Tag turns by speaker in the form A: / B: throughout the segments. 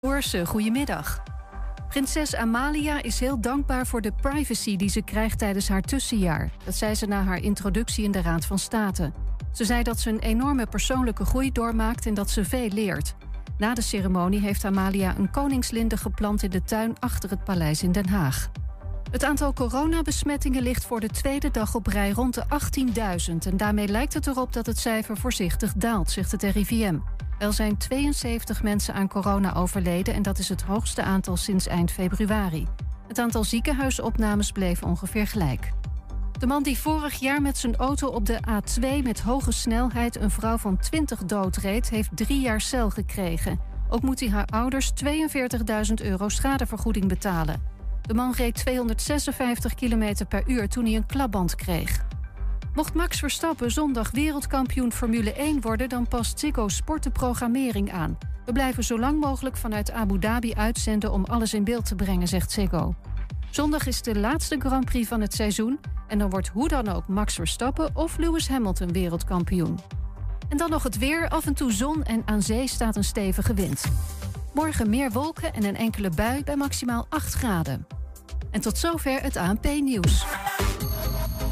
A: Boerse, goedemiddag. Prinses Amalia is heel dankbaar voor de privacy die ze krijgt tijdens haar tussenjaar. Dat zei ze na haar introductie in de Raad van State. Ze zei dat ze een enorme persoonlijke groei doormaakt en dat ze veel leert. Na de ceremonie heeft Amalia een koningslinde geplant in de tuin achter het paleis in Den Haag. Het aantal coronabesmettingen ligt voor de tweede dag op rij rond de 18.000. En daarmee lijkt het erop dat het cijfer voorzichtig daalt, zegt het RIVM. Er zijn 72 mensen aan corona overleden en dat is het hoogste aantal sinds eind februari. Het aantal ziekenhuisopnames bleef ongeveer gelijk. De man die vorig jaar met zijn auto op de A2 met hoge snelheid een vrouw van 20 doodreed, heeft drie jaar cel gekregen. Ook moet hij haar ouders 42.000 euro schadevergoeding betalen. De man reed 256 km per uur toen hij een klapband kreeg. Mocht Max Verstappen zondag wereldkampioen Formule 1 worden, dan past Ziggo Sport de programmering aan. We blijven zo lang mogelijk vanuit Abu Dhabi uitzenden om alles in beeld te brengen, zegt Ziggo. Zondag is de laatste Grand Prix van het seizoen en dan wordt hoe dan ook Max Verstappen of Lewis Hamilton wereldkampioen. En dan nog het weer, af en toe zon en aan zee staat een stevige wind. Morgen meer wolken en een enkele bui bij maximaal 8 graden. En tot zover het ANP-nieuws.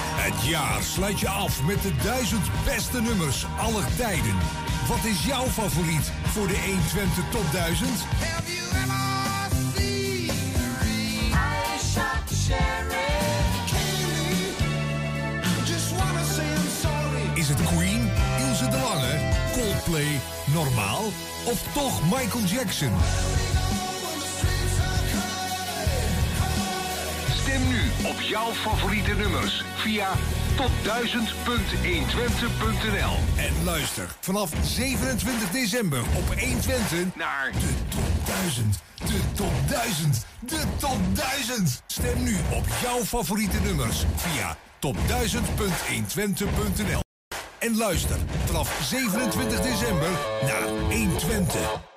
B: Het jaar sluit je af met de duizend beste nummers aller tijden. Wat is jouw favoriet voor de 120 Top 1000? Is het Queen, Ilse de Lange, Coldplay, Normaal of toch Michael Jackson? Stem nu op jouw favoriete nummers via top1000.120.nl. En luister vanaf 27 december op 120 naar de Top 1000. De Top 1000. De Top 1000. Stem nu op jouw favoriete nummers via top1000.120.nl. En luister vanaf 27 december naar 120.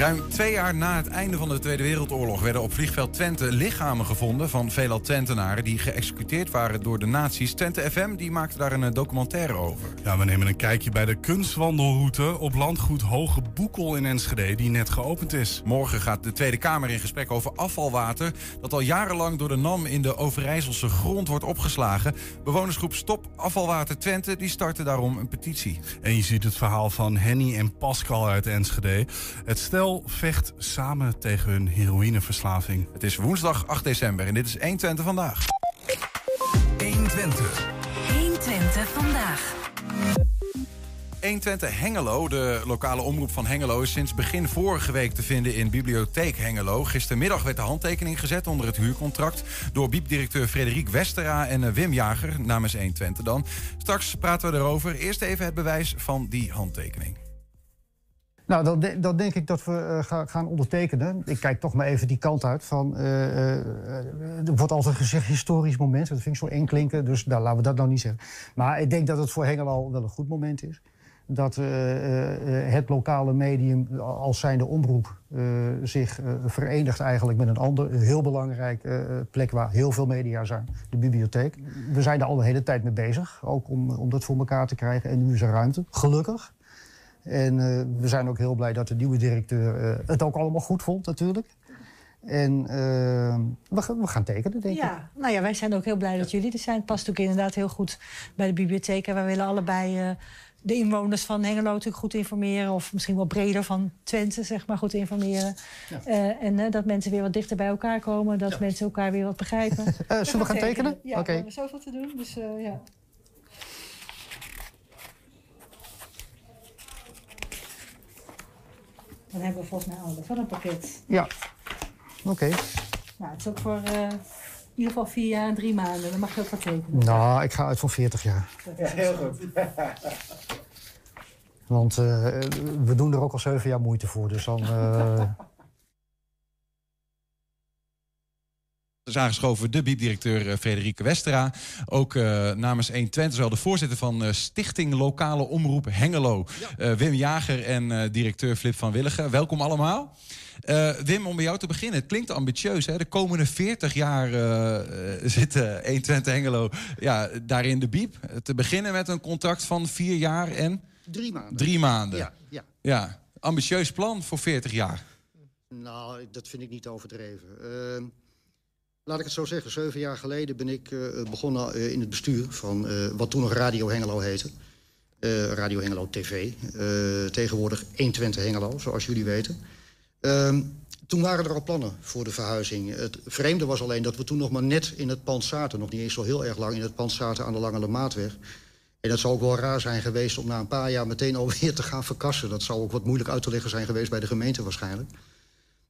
C: Ruim twee jaar na het einde van de Tweede Wereldoorlog werden op vliegveld Twente lichamen gevonden van veelal Twentenaren die geëxecuteerd waren door de nazi's. Twente FM die maakte daar een eh, documentaire over.
D: Ja, we nemen een kijkje bij de kunstwandelroute op landgoed Hoge Boekel in Enschede, die net geopend is.
C: Morgen gaat de Tweede Kamer in gesprek over afvalwater dat al jarenlang door de NAM in de Overijsselse grond wordt opgeslagen. Bewonersgroep Stop Afvalwater Twente die startte daarom een petitie.
D: En je ziet het verhaal van Henny en Pascal uit Enschede. Het stel vecht samen tegen hun heroïneverslaving.
C: Het is woensdag 8 december en dit is 120 vandaag.
B: 120.
E: 120 vandaag.
C: 120 Hengelo, de lokale omroep van Hengelo, is sinds begin vorige week te vinden in Bibliotheek Hengelo. Gistermiddag werd de handtekening gezet onder het huurcontract door biepdirecteur Frederik Westera en eh, Wim Jager namens 120 dan. Straks praten we erover. Eerst even het bewijs van die handtekening.
F: Nou, dan, de- dan denk ik dat we eh, ga- gaan ondertekenen. Ik kijk toch maar even die kant uit van... eh, er wordt altijd gezegd historisch moment. Dat vind ik zo inklinken, dus nou, laten we dat nou niet zeggen. Maar ik denk dat het voor Hengelo wel een goed moment is. Dat het lokale medium als zijnde omroep zich verenigt eigenlijk met een ander heel belangrijk plek waar heel veel media zijn, de bibliotheek. We zijn daar al de hele tijd mee bezig, ook om, om dat voor elkaar te krijgen. En nu is er ruimte, gelukkig. En eh, we zijn ook heel blij dat de nieuwe directeur eh, het ook allemaal goed vond, natuurlijk. En we, we, gaan tekenen, denk
G: ik. Ja, nou ja, wij zijn ook heel blij dat jullie er zijn. Het past ook inderdaad heel goed bij de bibliotheek. En wij willen allebei de inwoners van Hengelo natuurlijk goed informeren. Of misschien wel breder van Twente, zeg maar, goed informeren. Uh, en dat mensen weer wat dichter bij elkaar komen. Dat mensen elkaar weer wat begrijpen.
F: zullen we gaan tekenen?
G: Ja, okay. we hebben zoveel te doen. Dus ja. Dan hebben we volgens mij alles. Wat een pakket.
F: Ja, oké. Okay.
G: Nou, het is ook voor in ieder geval vier jaar en drie maanden. Dan mag je ook wat tekenen.
F: Nou, ik ga uit van 40 jaar.
H: Ja, heel goed.
F: Want uh, we doen er ook al zeven jaar moeite voor. Dus dan. Uh...
C: is aangeschoven de biebdirecteur uh, Frederike Westera. Ook uh, namens 120, zowel de voorzitter van uh, Stichting Lokale Omroep Hengelo, ja. Wim Jager en directeur Flip van Willigen. Welkom allemaal. Wim, om bij jou te beginnen. Het klinkt ambitieus. Hè? De komende 40 jaar zitten 120 Hengelo ja, daar in de biep. Te beginnen met een contract van vier jaar en...
F: Drie maanden.
C: Drie maanden.
F: Ja, ja.
C: ja. Ambitieus plan voor 40 jaar.
F: Nou, dat vind ik niet overdreven. Laat ik het zo zeggen. Zeven jaar geleden ben ik begonnen in het bestuur... van wat toen nog Radio Hengelo heette. Radio Hengelo TV. tegenwoordig 120 Hengelo, zoals jullie weten... Uh, toen waren er al plannen voor de verhuizing. Het vreemde was alleen dat we toen nog maar net in het pand zaten. Nog niet eens zo heel erg lang in het pand zaten aan de Lange Maatweg. En dat zou ook wel raar zijn geweest om na een paar jaar meteen alweer te gaan verkassen. Dat zou ook wat moeilijk uit te leggen zijn geweest bij de gemeente waarschijnlijk.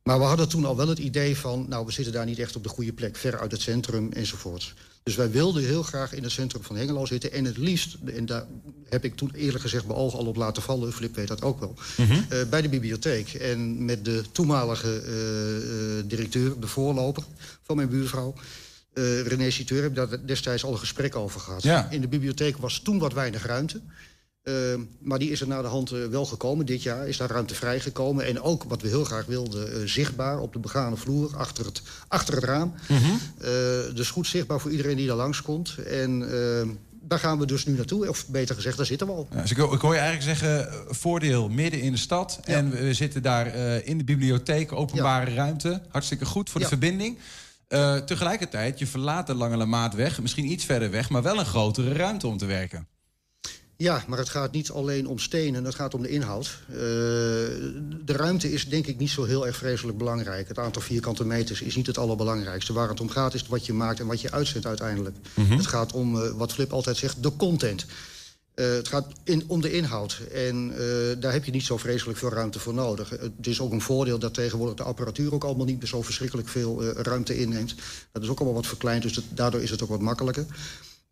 F: Maar we hadden toen al wel het idee van... nou, we zitten daar niet echt op de goede plek, ver uit het centrum enzovoorts. Dus wij wilden heel graag in het centrum van Hengelo zitten. En het liefst, en daar heb ik toen eerlijk gezegd mijn ogen al op laten vallen... Flip weet dat ook wel, mm -hmm. uh, bij de bibliotheek. En met de toenmalige uh, uh, directeur, de voorloper van mijn buurvrouw... René Citeur, heb ik daar destijds al een gesprek over gehad.
C: Ja.
F: In de bibliotheek was toen wat weinig ruimte... Uh, maar die is er naar de hand uh, wel gekomen. Dit jaar is daar ruimte vrijgekomen. En ook, wat we heel graag wilden, uh, zichtbaar op de begane vloer... achter het, achter het raam.
C: Mm -hmm.
F: dus goed zichtbaar voor iedereen die daar langskomt. En daar gaan we dus nu naartoe. Of beter gezegd, daar zitten we al.
C: Ja, dus ik, ik hoor je eigenlijk zeggen, voordeel midden in de stad. Ja. En we zitten daar in de bibliotheek, openbare ja. ruimte. Hartstikke goed voor de verbinding. tegelijkertijd, je verlaat de Lange Maatweg, misschien iets verder weg... maar wel een grotere ruimte om te werken.
F: Ja, maar het gaat niet alleen om stenen, het gaat om de inhoud. Uh, de ruimte is denk ik niet zo heel erg vreselijk belangrijk. Het aantal vierkante meters is niet het allerbelangrijkste. Waar het om gaat is wat je maakt en wat je uitzendt uiteindelijk.
C: Mm -hmm.
F: Het gaat om, uh, wat Flip altijd zegt, de content. Uh, het gaat in, om de inhoud. En daar heb je niet zo vreselijk veel ruimte voor nodig. Het is ook een voordeel dat tegenwoordig de apparatuur... ook allemaal niet meer zo verschrikkelijk veel ruimte inneemt. Dat is ook allemaal wat verkleind, dus dat, daardoor is het ook wat makkelijker.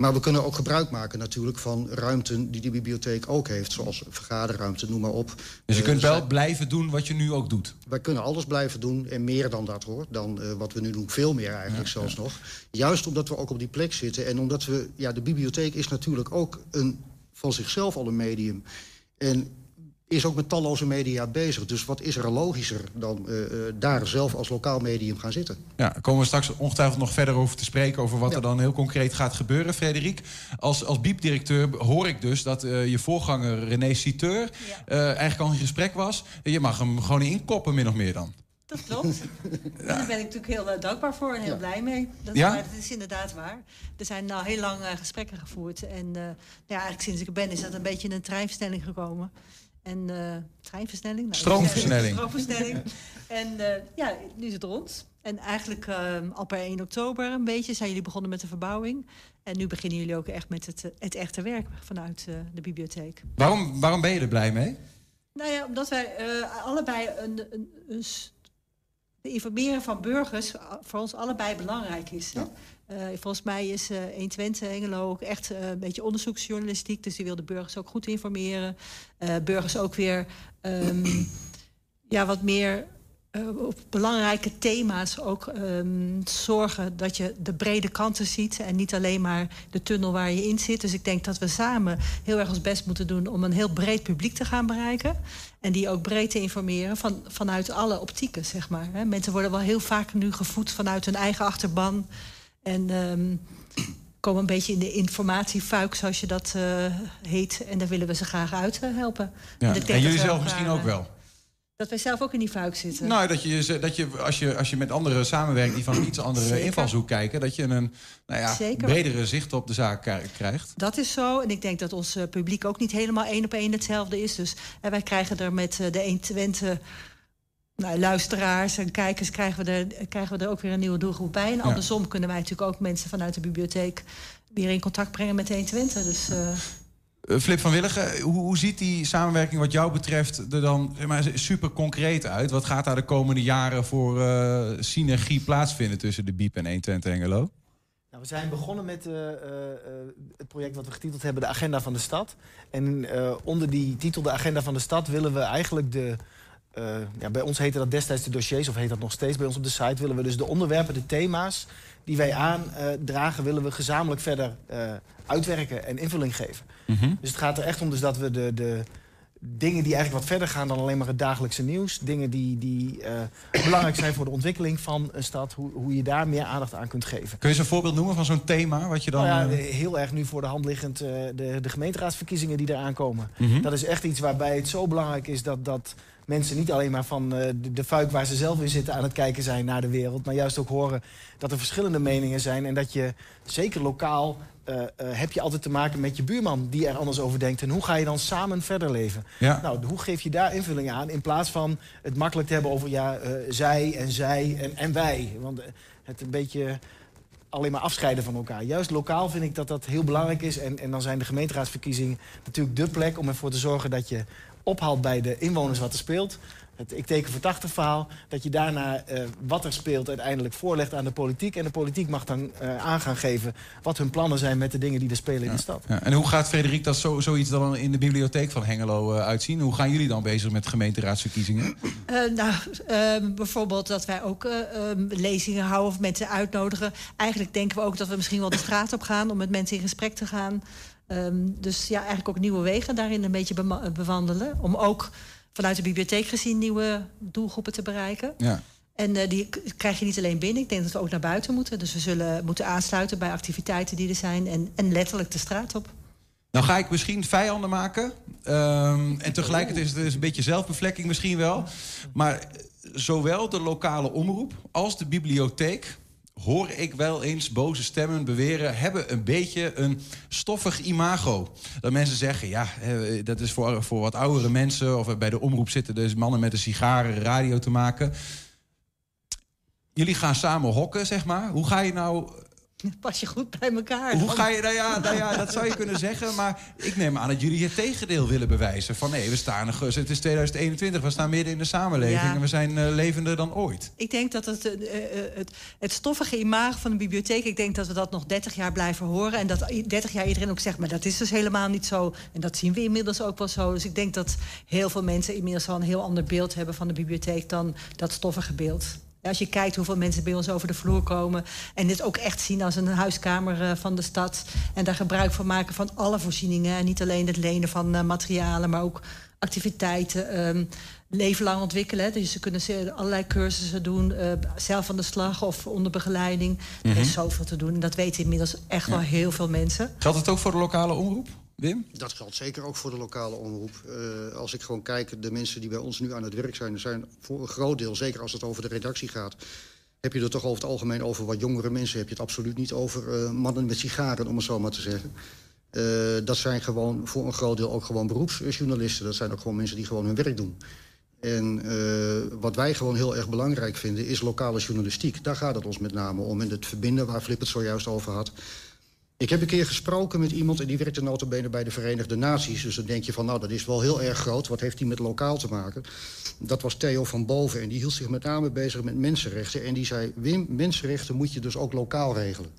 F: Maar we kunnen ook gebruik maken natuurlijk van ruimten die de bibliotheek ook heeft. Zoals vergaderruimte, noem maar op.
C: Dus je kunt uh, wel blijven doen wat je nu ook doet?
F: Wij kunnen alles blijven doen en meer dan dat hoor. Dan uh, wat we nu doen, veel meer eigenlijk ja, zelfs ja. nog. Juist omdat we ook op die plek zitten. En omdat we, ja, de bibliotheek is natuurlijk ook een, van zichzelf al een medium. En is ook met talloze media bezig. Dus wat is er logischer dan uh, daar zelf als lokaal medium gaan zitten?
C: Ja, daar komen we straks ongetwijfeld nog verder over te spreken... over wat ja. er dan heel concreet gaat gebeuren. Frederik, als, als biepdirecteur hoor ik dus dat uh, je voorganger René Citeur... Ja. eigenlijk al in gesprek was. Je mag hem gewoon inkoppen, min of meer dan.
G: Dat klopt. ja. Daar ben ik natuurlijk heel uh, dankbaar voor en heel ja. blij mee. Dat,
C: ja?
G: maar, dat is inderdaad waar. Er zijn nou heel lang uh, gesprekken gevoerd. En uh, ja, eigenlijk sinds ik er ben is dat een beetje in een treinversnelling gekomen. En uh, treinversnelling. Nou,
C: stroomversnelling.
G: stroomversnelling. en uh, ja, nu is het rond. En eigenlijk uh, al per 1 oktober een beetje zijn jullie begonnen met de verbouwing. En nu beginnen jullie ook echt met het, het echte werk vanuit de bibliotheek.
C: Waarom, waarom ben je er blij mee?
G: Nou ja, omdat wij allebei een, een, informeren van burgers voor ons allebei belangrijk is. Ja. Uh, volgens mij is uh, 120 Hengelo ook echt uh, een beetje onderzoeksjournalistiek. Dus die wil de burgers ook goed informeren. burgers ook weer um, ja, wat meer op belangrijke thema's ook um, zorgen dat je de brede kanten ziet. En niet alleen maar de tunnel waar je in zit. Dus ik denk dat we samen heel erg ons best moeten doen om een heel breed publiek te gaan bereiken. En die ook breed te informeren van, vanuit alle optieken, zeg maar. Mensen worden wel heel vaak nu gevoed vanuit hun eigen achterban. En um, komen een beetje in de informatiefuik, zoals je dat uh, heet. En daar willen we ze graag uit uh, helpen.
C: Ja. En, en jullie zelf misschien ook wel?
G: Dat wij zelf ook in die fuik zitten.
C: Nou, dat je, dat je, als, je als je met anderen samenwerkt die van een iets andere
G: Zeker.
C: invalshoek kijken, dat je een nou ja,
G: Zeker.
C: bredere zicht op de zaak krijgt.
G: Dat is zo. En ik denk dat ons eh, publiek ook niet helemaal één op één hetzelfde is. Dus en wij krijgen er met eh, de 120 nou, luisteraars en kijkers... Krijgen we, er, krijgen we er ook weer een nieuwe doelgroep bij. En
C: Ja.
G: andersom kunnen wij natuurlijk ook mensen vanuit de bibliotheek... weer in contact brengen met de 120. Dus eh,
C: Eh, Flip van Willigen, hoe, hoe ziet die samenwerking wat jou betreft er dan zeg maar, super concreet uit? Wat gaat daar de komende jaren voor eh, synergie plaatsvinden tussen de BIEB en 120 Hengelo?
H: Nou, we zijn begonnen met eh, eh, eh, het project wat we getiteld hebben, de Agenda van de Stad. En eh, onder die titel, de Agenda van de Stad, willen we eigenlijk de... eh, ja, bij ons heette dat destijds de dossiers, of heet dat nog steeds bij ons op de site... willen we dus de onderwerpen, de thema's die wij aandragen... willen we gezamenlijk verder eh, uitwerken en invulling geven. Dus het gaat er echt om dus dat we de, de dingen die eigenlijk wat verder gaan dan alleen maar het dagelijkse nieuws. Dingen die, die eh, belangrijk zijn voor de ontwikkeling van een stad. Hoe, hoe je daar meer aandacht aan kunt geven.
C: Kun je eens een voorbeeld noemen van zo'n thema? Wat je dan,
H: Nou ja,
C: eh,
H: heel erg nu voor de hand liggend eh, de, de gemeenteraadsverkiezingen die eraan komen.
C: Mhm.
H: Dat is echt iets waarbij het zo belangrijk is dat, dat mensen niet alleen maar van eh, de, de fuik waar ze zelf in zitten aan het kijken zijn naar de wereld. Maar juist ook horen dat er verschillende meningen zijn. En dat je zeker lokaal eh, heb je altijd te maken met je buurman die er anders over denkt. En hoe ga je dan samen verder leven?
C: Ja.
H: Nou, hoe geef je daar invulling aan in plaats van het makkelijk te hebben over ja, zij en zij en, en wij. Want het een beetje alleen maar afscheiden van elkaar. Juist lokaal vind ik dat dat heel belangrijk is. En, en dan zijn de gemeenteraadsverkiezingen natuurlijk dé plek om ervoor te zorgen dat je ophaalt bij de inwoners wat er speelt. Het ik teken voor 80 verhaal. Dat je daarna eh, wat er speelt uiteindelijk voorlegt aan de politiek. En de politiek mag dan eh, aan gaan geven wat hun plannen zijn met de dingen die er spelen in de stad.
C: Ja, en hoe gaat Frederik dat zo, zoiets dan in de bibliotheek van Hengelo eh, uitzien? Hoe gaan jullie dan bezig met gemeenteraadsverkiezingen?
G: Eh, nou, eh, bijvoorbeeld dat wij ook eh, eh, lezingen houden of mensen uitnodigen. Eigenlijk denken we ook dat we misschien wel de straat op gaan om met mensen in gesprek te gaan. Ehm, dus ja, eigenlijk ook nieuwe wegen daarin een beetje bewandelen. Om ook vanuit de bibliotheek gezien nieuwe doelgroepen te bereiken.
C: Ja.
G: En eh, die krijg je niet alleen binnen. Ik denk dat we ook naar buiten moeten. Dus we zullen moeten aansluiten bij activiteiten die er zijn. En, en letterlijk de straat op.
C: Nou ga ik misschien vijanden maken. Ehm, en tegelijkertijd is het een beetje zelfbevlekking misschien wel. Maar zowel de lokale omroep als de bibliotheek... hoor ik wel eens boze stemmen beweren... hebben een beetje een stoffig imago. Dat mensen zeggen, ja, eh, dat is voor, voor wat oudere mensen... of bij de omroep zitten dus mannen met een sigaar radio te maken. Jullie gaan samen hokken, zeg maar. Hoe ga je nou
G: Pas je goed bij elkaar.
C: hoe ga je, nou ja, nou ja, dat zou je kunnen zeggen. Maar ik neem aan dat jullie het tegendeel willen bewijzen. Van nee, we staan, er- het is 2021, we staan midden in de samenleving...
G: Ja.
C: en we zijn eh, levender dan ooit.
G: Ik denk dat het, eh, eh, het, het stoffige imago van de bibliotheek... ik denk dat we dat nog 30 jaar blijven horen. En dat i- 30 jaar iedereen ook zegt, maar dat is dus helemaal niet zo. En dat zien we inmiddels ook wel zo. Dus ik denk dat heel veel mensen inmiddels al een heel ander beeld hebben... van de bibliotheek dan dat stoffige beeld. Als je kijkt hoeveel mensen bij ons over de vloer komen... en dit ook echt zien als een huiskamer eh, van de stad... en daar gebruik van maken van alle voorzieningen... en niet alleen het lenen van eh, materialen, maar ook activiteiten... ehm, leven lang ontwikkelen. Dus ze kunnen allerlei cursussen doen, eh, zelf aan de slag of onder begeleiding. Er
C: Mhm.
G: is zoveel te doen en dat weten inmiddels echt wel heel veel mensen.
C: Geldt het ook voor de lokale omroep, Wim?
F: Dat geldt zeker ook voor de lokale omroep. Eh, als ik gewoon kijk, de mensen die bij ons nu aan het werk zijn... zijn voor een groot deel, zeker als het over de redactie gaat... heb je er toch over het algemeen over wat jongere mensen. Heb je het absoluut niet over eh, mannen met sigaren, om het zo maar te zeggen. Eh, dat zijn gewoon voor een groot deel ook gewoon beroepsjournalisten. Dat zijn ook gewoon mensen die gewoon hun werk doen. En wat wij gewoon heel erg belangrijk vinden is lokale journalistiek. Daar gaat het ons met name om. En het verbinden waar Flip het zojuist over had. Ik heb een keer gesproken met iemand en die werkte notabene bij de Verenigde Naties. Dus dan denk je van, nou, dat is wel heel erg groot. Wat heeft die met lokaal te maken? Dat was Theo van Boven en die hield zich met name bezig met mensenrechten. En die zei, Wim, mensenrechten moet je dus ook lokaal regelen.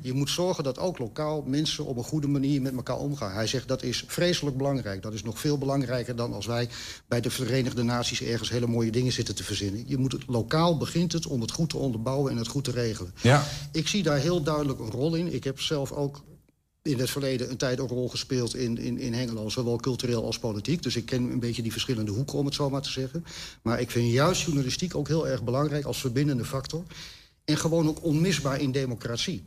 F: Je moet zorgen dat ook lokaal mensen op een goede manier met elkaar omgaan. Hij zegt, dat is vreselijk belangrijk. Dat is nog veel belangrijker dan als wij bij de Verenigde Naties... ergens hele mooie dingen zitten te verzinnen. Je moet het, lokaal begint het om het goed te onderbouwen en het goed te regelen.
C: Ja.
F: Ik zie daar heel duidelijk een rol in. Ik heb zelf ook in het verleden een tijd een rol gespeeld in, in, in Hengelo... zowel cultureel als politiek. Dus ik ken een beetje die verschillende hoeken, om het zo maar te zeggen. Maar ik vind juist journalistiek ook heel erg belangrijk als verbindende factor. En gewoon ook onmisbaar in democratie.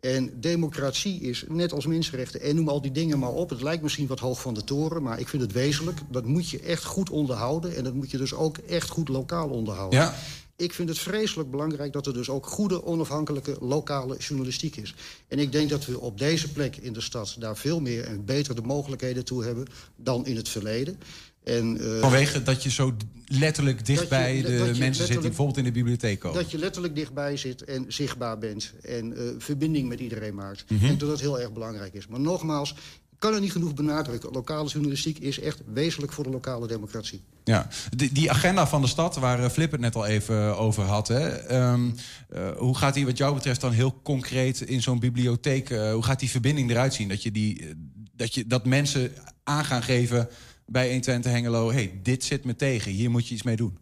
F: En democratie is net als mensenrechten. En noem al die dingen maar op. Het lijkt misschien wat hoog van de toren, maar ik vind het wezenlijk. Dat moet je echt goed onderhouden. En dat moet je dus ook echt goed lokaal onderhouden.
C: Ja.
F: Ik vind het vreselijk belangrijk dat er dus ook goede, onafhankelijke lokale journalistiek is. En ik denk dat we op deze plek in de stad daar veel meer en beter de mogelijkheden toe hebben dan in het verleden. En, uh,
C: Vanwege dat je zo letterlijk dichtbij de mensen zit die bijvoorbeeld in de bibliotheek komen.
F: Dat je letterlijk dichtbij zit en zichtbaar bent. En uh, verbinding met iedereen maakt.
C: Mhm.
F: Denk dat dat heel erg belangrijk is. Maar nogmaals, kan er niet genoeg benadrukken. Lokale journalistiek is echt wezenlijk voor de lokale democratie.
C: Ja, die, die agenda van de stad, waar uh, Flip het net al even over had. Um, uh, hoe gaat die wat jou betreft dan heel concreet in zo'n bibliotheek... Hoe gaat die verbinding eruit zien? Dat, je die, dat, je, dat mensen aan gaan geven bij 120 Hengelo... hey, dit zit me tegen, hier moet je iets mee doen.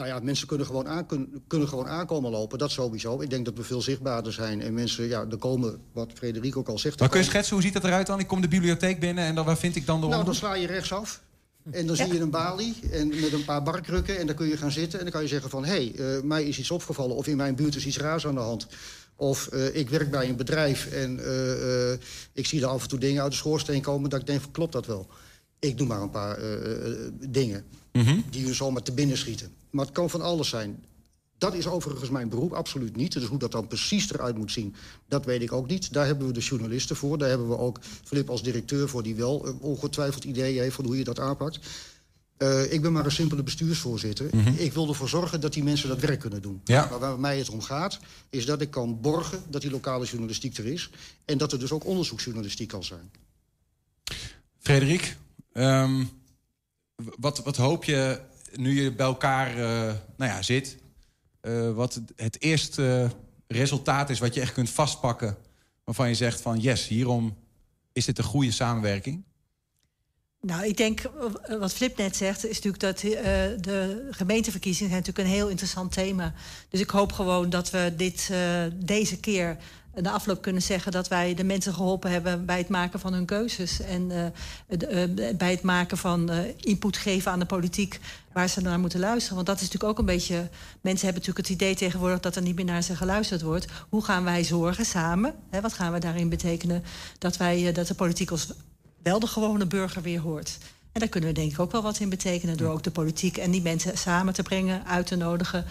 F: Nou ja, mensen kunnen gewoon, aan, kunnen, kunnen gewoon aankomen lopen, dat sowieso. Ik denk dat we veel zichtbaarder zijn. En mensen, ja, er komen, wat Frederik ook al zegt...
C: Maar kun je schetsen, hoe ziet dat eruit dan? Ik kom de bibliotheek binnen en dan, waar vind ik dan de
F: Nou, dan sla je rechtsaf. En dan ja. zie je een balie en met een paar barkrukken. En dan kun je gaan zitten en dan kan je zeggen van... hé, hey, uh, mij is iets opgevallen of in mijn buurt is iets raars aan de hand. Of uh, ik werk bij een bedrijf en uh, ik zie er af en toe dingen uit de schoorsteen komen... dat ik denk van, klopt dat wel? Ik doe maar een paar dingen
C: Mhm.
F: mm -hmm. die je zomaar te binnen schieten. Maar het kan van alles zijn. Dat is overigens mijn beroep, absoluut niet. Dus hoe dat dan precies eruit moet zien, dat weet ik ook niet. Daar hebben we de journalisten voor. Daar hebben we ook Filip als directeur voor... die wel uh, ongetwijfeld ideeën heeft van hoe je dat aanpakt. Uh, ik ben maar een simpele bestuursvoorzitter.
C: Mhm.
F: Mm -hmm. Ik wil ervoor zorgen dat die mensen dat werk kunnen doen.
C: Ja.
F: Maar waar mij het om gaat, is dat ik kan borgen... dat die lokale journalistiek er is. En dat er dus ook onderzoeksjournalistiek kan zijn.
C: Frederik, um, wat, wat hoop je nu je bij elkaar uh, nou ja, zit... Uh, wat het eerste resultaat is wat je echt kunt vastpakken... waarvan je zegt van yes, hierom is dit een goede samenwerking?
G: Nou, ik denk, wat Flip net zegt, is natuurlijk dat de gemeenteverkiezingen zijn natuurlijk een heel interessant thema. Dus ik hoop gewoon dat we dit deze keer de afloop kunnen zeggen dat wij de mensen geholpen hebben bij het maken van hun keuzes. En uh, de, bij het maken van input geven aan de politiek waar ze naar moeten luisteren. Want dat is natuurlijk ook een beetje. Mensen hebben natuurlijk het idee tegenwoordig dat er niet meer naar ze geluisterd wordt. Hoe gaan wij zorgen samen? Hè, wat gaan we daarin betekenen? Dat, wij, dat de politiek ons wel de gewone burger weer hoort. En daar kunnen we denk ik ook wel wat in betekenen... door ook de politiek en die mensen samen te brengen, uit te nodigen.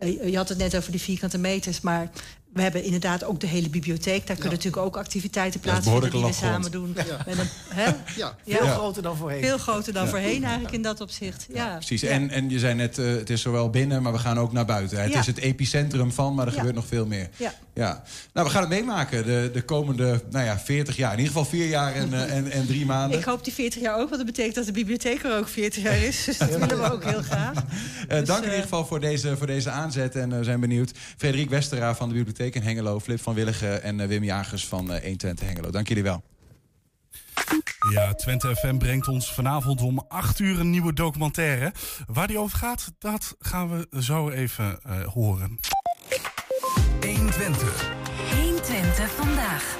G: Je had het net over die vierkante meters, maar... We hebben inderdaad ook de hele bibliotheek. Daar kunnen ja. natuurlijk ook activiteiten plaatsvinden die we samen doen.
H: Ja.
G: Met een, hè?
H: Ja, veel ja. groter dan voorheen.
G: Veel groter dan voorheen eigenlijk in dat opzicht. Ja.
C: Precies, en, en je zei net, uh, het is zowel binnen, maar we gaan ook naar buiten. Het is het epicentrum van, maar er gebeurt nog veel meer.
G: Ja.
C: Ja. Nou, we gaan het meemaken de, de komende nou ja, 40 jaar. In ieder geval vier jaar en, uh, en, en drie maanden.
G: Ik hoop die 40 jaar ook, want dat betekent dat de bibliotheek er ook 40 jaar is. Dus dat willen we ook heel graag.
C: Uh, dus, dank in ieder geval voor deze, voor deze aanzet en we zijn benieuwd. Frederik Westera van de bibliotheek in Hengelo, Flip van Willigen en uh, Wim Jagers van uh, 120 Hengelo. Dank jullie wel.
D: Ja, Twente FM brengt ons vanavond om 8 uur een nieuwe documentaire. Waar die over gaat, dat gaan we zo even uh, horen.
E: 120. 120 vandaag.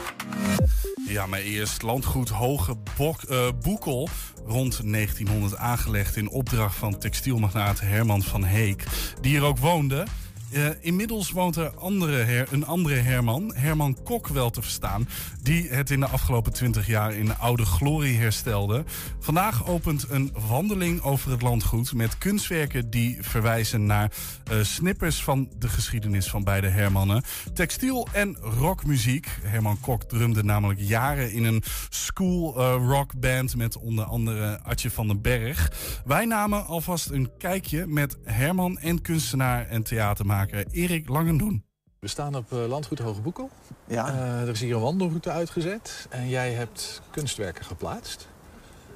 D: Ja, maar eerst landgoed Hoge Bok, uh, Boekel. Rond 1900 aangelegd in opdracht van textielmagnaat Herman van Heek. Die hier ook woonde. Uh, inmiddels woont er andere her, een andere Herman, Herman Kok wel te verstaan... die het in de afgelopen 20 jaar in oude glorie herstelde. Vandaag opent een wandeling over het landgoed... met kunstwerken die verwijzen naar uh, snippers van de geschiedenis van beide Hermannen. Textiel en rockmuziek. Herman Kok drumde namelijk jaren in een school uh, met onder andere Atje van den Berg. Wij namen alvast een kijkje met Herman en kunstenaar en theatermaker... Erik Langendoen.
I: We staan op uh, Landgoed Hoge Boekel.
J: Ja.
I: Uh, er is hier een wandelroute uitgezet en jij hebt kunstwerken geplaatst.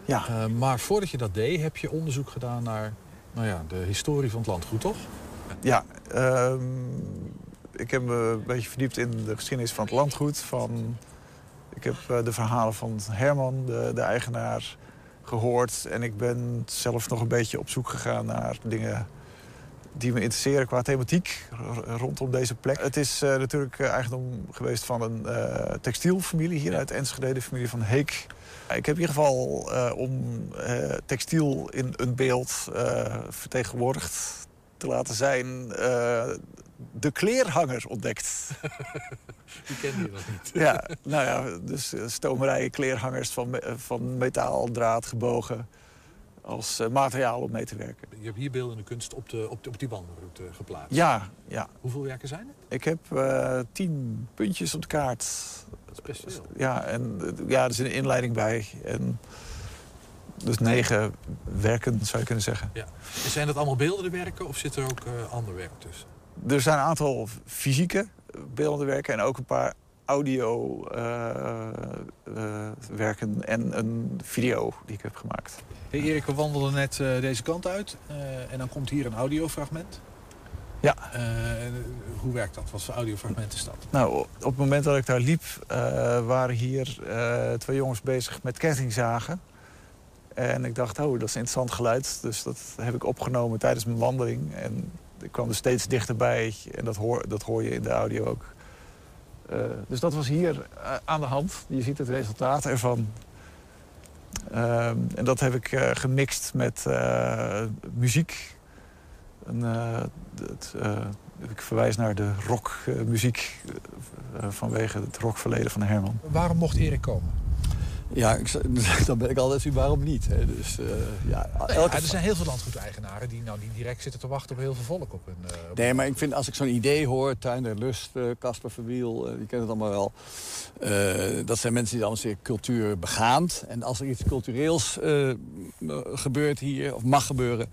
J: Ja.
I: Uh, maar voordat je dat deed, heb je onderzoek gedaan naar nou ja, de historie van het landgoed, toch?
J: Ja, um, ik heb me een beetje verdiept in de geschiedenis van het landgoed. Van, ik heb de verhalen van Herman, de, de eigenaar, gehoord. En ik ben zelf nog een beetje op zoek gegaan naar dingen die me interesseren qua thematiek rondom deze plek. Het is uh, natuurlijk uh, eigendom geweest van een uh, textielfamilie hier uit Enschede, de familie van Heek. Ik heb in ieder geval om textiel in een beeld vertegenwoordigd te laten zijn... de kleerhanger ontdekt.
I: Die kende je nog niet.
J: ja, nou ja, dus eh, stomerijen, kleerhangers van, me- eh, van metaal, draad, gebogen. Als eh, materiaal om mee te werken.
I: Je hebt hier beeldende kunst op, de, op, de, op die wandelroute geplaatst.
J: Ja, ja.
I: Hoeveel werken zijn het?
J: Ik heb eh, tien puntjes op de kaart.
I: Dat is best veel.
J: Ja, en eh, ja, er zit een inleiding bij. En dus negen werken, zou je kunnen zeggen.
I: Ja. En zijn dat allemaal beeldende werken of zit er ook eh, ander werk tussen?
J: Er zijn een aantal fysieke beeldende werken en ook een paar audio eh, eh, werken en een video die ik heb gemaakt.
I: Hey Erik, we wandelden net eh, deze kant uit en dan komt hier een audiofragment.
J: Ja.
I: Hoe werkt dat? Wat voor audiofragment is dat?
J: Nou, op het moment dat ik daar liep, waren hier twee jongens bezig met kettingzagen. En ik dacht, oh, dat is een interessant geluid. Dus dat heb ik opgenomen tijdens mijn wandeling. En ik kwam er steeds dichterbij. En dat hoor, dat hoor je in de audio ook. Eh, dus dat was hier eh, aan de hand. Je ziet het resultaat ervan. Ehm, en dat heb ik eh, gemixt met muziek. Het, ik verwijs naar de rockmuziek vanwege het rockverleden van Herman.
I: Waarom mocht Erik komen?
K: Ja, ik, dan ben ik altijd zien waarom niet. Hè. Dus, eh, ja, elke
I: ja, er zijn heel veel landgoedeigenaren die nou niet direct zitten te wachten op heel veel volk op hun... eh, op
K: Nee, maar ik vind als ik zo'n idee hoor, Tuin der Lust, eh, Casper Verwiel, eh, die kennen het allemaal wel. Dat zijn mensen die dan zeer cultuur begaand. En als er iets cultureels gebeurt hier, of mag gebeuren,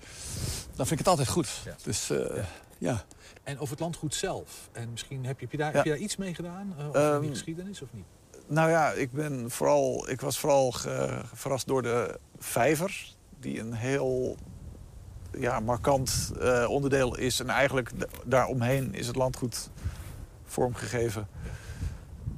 K: dan vind ik het altijd goed. Dus eh, ja.
I: En over het landgoed zelf. En misschien heb je, heb je, daar,
J: Ja.
I: heb je daar iets mee gedaan? Of
J: Ehm,
I: die geschiedenis of niet?
J: Nou ja, ik, ben vooral, ik was vooral ge- verrast door de vijver. Die een heel ja, markant eh, onderdeel is. En eigenlijk da- daaromheen is het landgoed vormgegeven.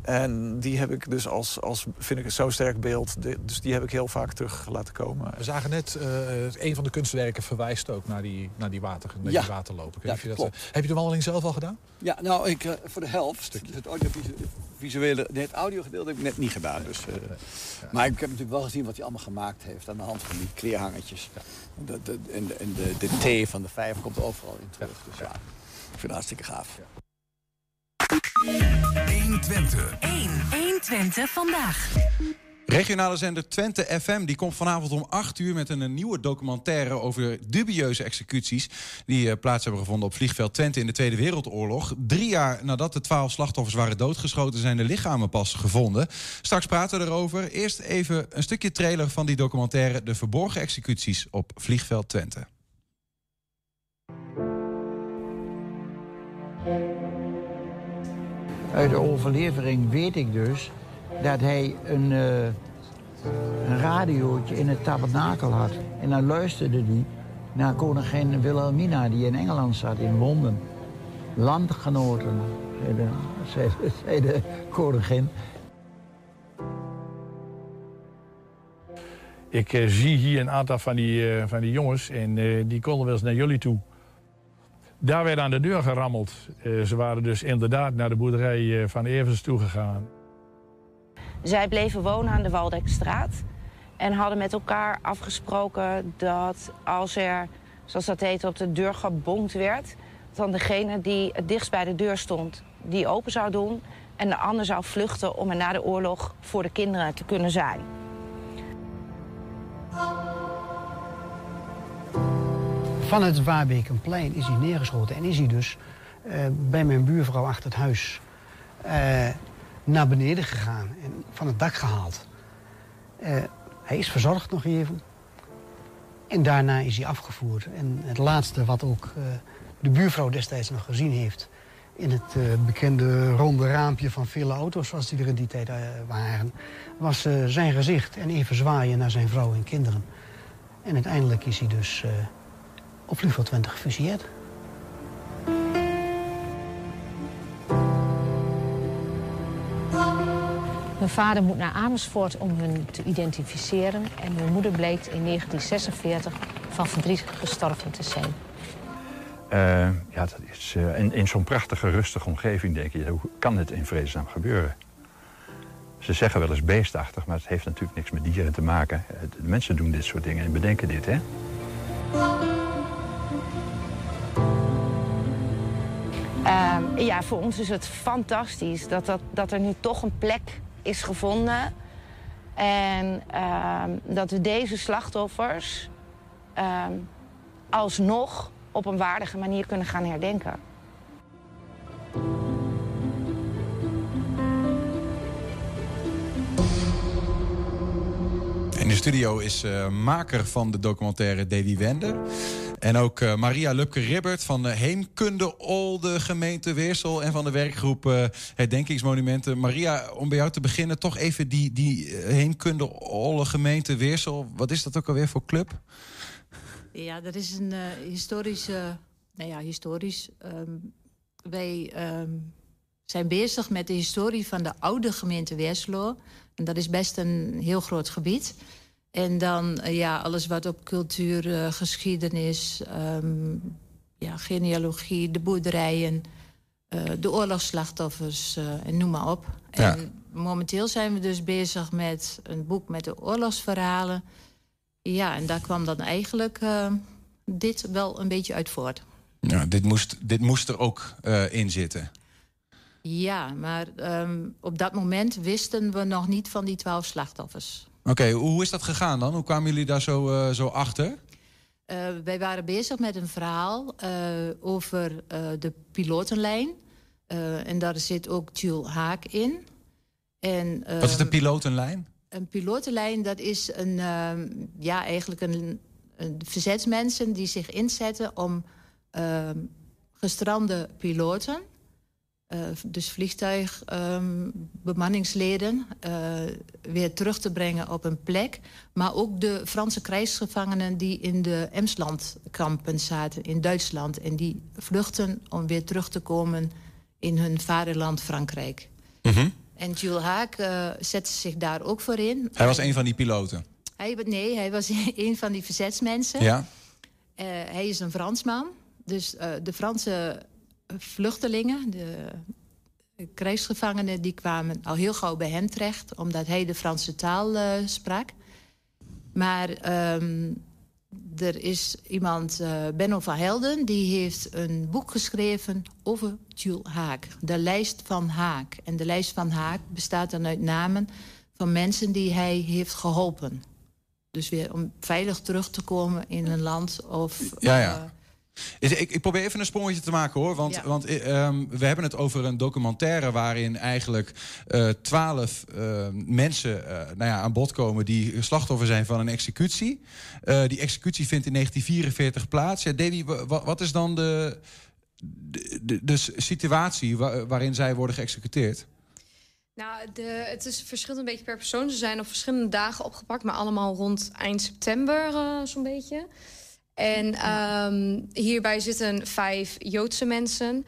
J: En die heb ik dus als, als vind ik het zo'n sterk beeld. De- dus die heb ik heel vaak terug laten komen.
I: We zagen net, eh, een van de kunstwerken verwijst ook naar die, naar die, water, naar
K: Ja.
I: die
K: Ja,
I: of je dat,
K: klopt.
I: eh, heb je de wandeling zelf al gedaan?
K: Ja, nou, ik, eh, voor de helft. Het audiovisuele, het audiogedeelte heb ik net niet gedaan. Dus, Maar ik heb natuurlijk wel gezien wat hij allemaal gemaakt heeft aan de hand van die kleerhangertjes. De, de, en de, en de, de T van de vijver komt overal in terug. Dus ja, ik vind het hartstikke gaaf.
B: 120.
E: 1. 120 vandaag.
C: Regionale zender Twente FM die komt vanavond om 8 uur met een, een nieuwe documentaire over dubieuze executies die eh, plaats hebben gevonden op vliegveld Twente in de Tweede Wereldoorlog. Drie jaar nadat de twaalf slachtoffers waren doodgeschoten zijn de lichamen pas gevonden. Straks praten we erover. Eerst even een stukje trailer van die documentaire De Verborgen Executies op vliegveld Twente.
L: Uit de overlevering weet ik dus dat hij een, eh, een radiootje in het tabernakel had. En dan luisterde hij naar koningin Wilhelmina die in Engeland zat, in Londen. Landgenoten, zei de, koningin.
M: Ik eh, zie hier een aantal van die, eh, van die jongens en die konden wel eens naar jullie toe. Daar werd aan de deur gerammeld. Eh, ze waren dus inderdaad naar de boerderij eh, van Evers toegegaan.
N: Zij bleven wonen aan de Waldekstraat en hadden met elkaar afgesproken dat als er, zoals dat heet, op de deur gebonkt werd, dan degene die het dichtst bij de deur stond, die open zou doen en de ander zou vluchten om er na de oorlog voor de kinderen te kunnen zijn.
O: Van het Waarbekenplein is hij neergeschoten en is hij dus eh, bij mijn buurvrouw achter het huis eh, naar beneden gegaan en van het dak gehaald. Eh, hij is verzorgd nog even. En daarna is hij afgevoerd. En het laatste wat ook de buurvrouw destijds nog gezien heeft... in het bekende ronde raampje van vele auto's zoals die er in die tijd waren... was zijn gezicht en even zwaaien naar zijn vrouw en kinderen. En uiteindelijk is hij dus op vliegveld 20 gefusilleerd.
P: Mijn vader moet naar Amersfoort om hun te identificeren. En mijn moeder bleek in 1946 van verdriet gestorven te zijn.
Q: Eh, ja, dat is, eh, in, in zo'n prachtige, rustige omgeving denk je, hoe kan dit in vredesnaam gebeuren? Ze zeggen wel eens beestachtig, maar het heeft natuurlijk niks met dieren te maken. Eh, De mensen doen dit soort dingen en bedenken dit, hè?
N: Eh, ja, voor ons is het fantastisch dat, dat, dat er nu toch een plek is gevonden. En ehm, dat we deze slachtoffers ehm, alsnog op een waardige manier kunnen gaan herdenken.
C: In de studio is uh, maker van de documentaire Davy Wender. En ook uh, Maria Lupke-Ribbert van de Heemkunde Olde gemeente Weersel... en van de werkgroep uh, Herdenkingsmonumenten. Maria, om bij jou te beginnen, toch even die, die Heemkunde Olde gemeente Weersel. Wat is dat ook alweer voor club?
R: Ja, dat is een historische... Nou ja, historisch. Um, wij um, zijn bezig met de historie van de oude gemeente Weerselo. En dat is best een heel groot gebied. En dan uh, ja, alles wat op cultuur, uh, geschiedenis, um, ja, genealogie, de boerderijen, uh, de oorlogsslachtoffers en noem maar op. Ja. En momenteel zijn we dus bezig met een boek met de oorlogsverhalen. Ja, en daar kwam dan eigenlijk dit wel een beetje uit voort.
C: Ja, dit moest, dit moest er ook in zitten.
R: Ja, maar um, op dat moment wisten we nog niet van die twaalf slachtoffers.
C: Oké, okay, hoe is dat gegaan dan? Hoe kwamen jullie daar zo, uh, zo achter?
R: Uh, wij waren bezig met een verhaal uh, over de pilotenlijn. en daar zit ook Jules Haak in. En,
C: Wat is de pilotenlijn?
R: Een pilotenlijn, dat is een, ja, eigenlijk een, een verzetsmensen die zich inzetten om gestrande piloten uh, dus vliegtuigbemanningsleden um, uh, weer terug te brengen op een plek. Maar ook de Franse krijgsgevangenen die in de Emslandkampen zaten in Duitsland. En die vluchten om weer terug te komen in hun vaderland Frankrijk.
C: Mm -hmm.
R: En Jules Haak uh, zette zich daar ook voor in.
C: Hij was een van die piloten?
R: Hij, nee, hij was een van die verzetsmensen.
C: Ja.
R: hij is een Fransman. Dus de Franse vluchtelingen, de krijgsgevangenen... die kwamen al heel gauw bij hem terecht... omdat hij de Franse taal uh, sprak. Maar um, er is iemand, uh, Benno van Helden... die heeft een boek geschreven over Jules Haak. De lijst van Haak. En de lijst van Haak bestaat dan uit namen... van mensen die hij heeft geholpen. Dus weer om veilig terug te komen in een land of...
C: Ja, ja. Ik, ik, probeer even een sprongetje te maken hoor. Want,
R: ja.
C: want um, we hebben het over een documentaire waarin eigenlijk uh, twaalf uh, mensen uh, nou ja, aan bod komen die slachtoffer zijn van een executie. die executie vindt in 1944 plaats. Ja, Davy, wat, wat is dan de, de, de, de situatie waar, waarin zij worden geëxecuteerd?
S: Nou, de, het is verschillend een beetje per persoon. Ze zijn op verschillende dagen opgepakt, maar allemaal rond eind september zo'n beetje. En um, hierbij zitten vijf Joodse mensen.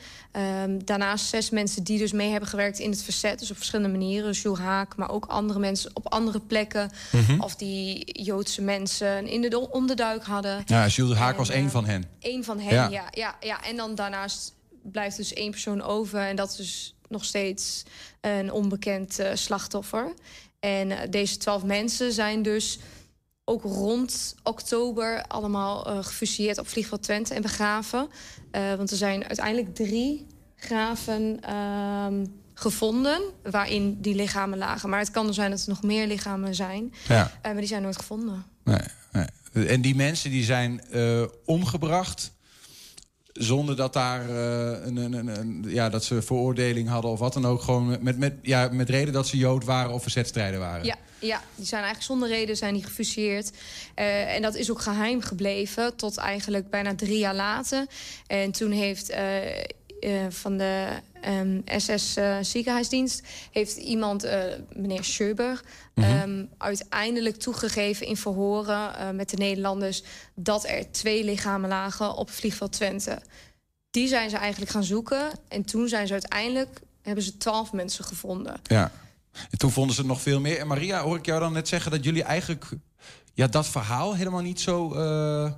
S: Um, daarnaast zes mensen die dus mee hebben gewerkt in het verzet. Dus op verschillende manieren. Jules Haak, maar ook andere mensen op andere plekken.
C: Mhm.
S: Mm -hmm. Of die Joodse mensen in de onderduik hadden.
C: Ja, Jules Haak
S: en,
C: was één van hen.
S: Eén van hen, ja. ja. Ja, ja. En dan daarnaast blijft dus één persoon over. En dat is dus nog steeds een onbekend uh, slachtoffer. En uh, deze twaalf mensen zijn dus ook rond oktober allemaal uh, gefusilleerd op vliegveld Twente en begraven. Uh, want er zijn uiteindelijk drie graven uh, gevonden waarin die lichamen lagen. Maar het kan er zijn dat er nog meer lichamen zijn.
C: Ja.
S: maar die zijn nooit gevonden.
C: Nee, nee. En die mensen die zijn omgebracht zonder dat daar uh, een, een, een, ja, dat ze veroordeling hadden of wat dan ook. Gewoon met, met, ja, met reden dat ze Jood waren of verzetstrijder waren.
S: Ja, ja, die zijn eigenlijk zonder reden zijn die gefusilleerd. Uh, en dat is ook geheim gebleven tot eigenlijk bijna drie jaar later. En toen heeft uh, van de um, SS ziekenhuisdienst... heeft iemand, meneer Schöber... Mm -hmm. um, uiteindelijk toegegeven in verhoren met de Nederlanders... dat er twee lichamen lagen op vliegveld Twente. Die zijn ze eigenlijk gaan zoeken. En toen zijn ze uiteindelijk... hebben ze twaalf mensen gevonden.
C: Ja. En toen vonden ze nog veel meer. En Maria, hoor ik jou dan net zeggen dat jullie eigenlijk ja, dat verhaal helemaal niet zo uh,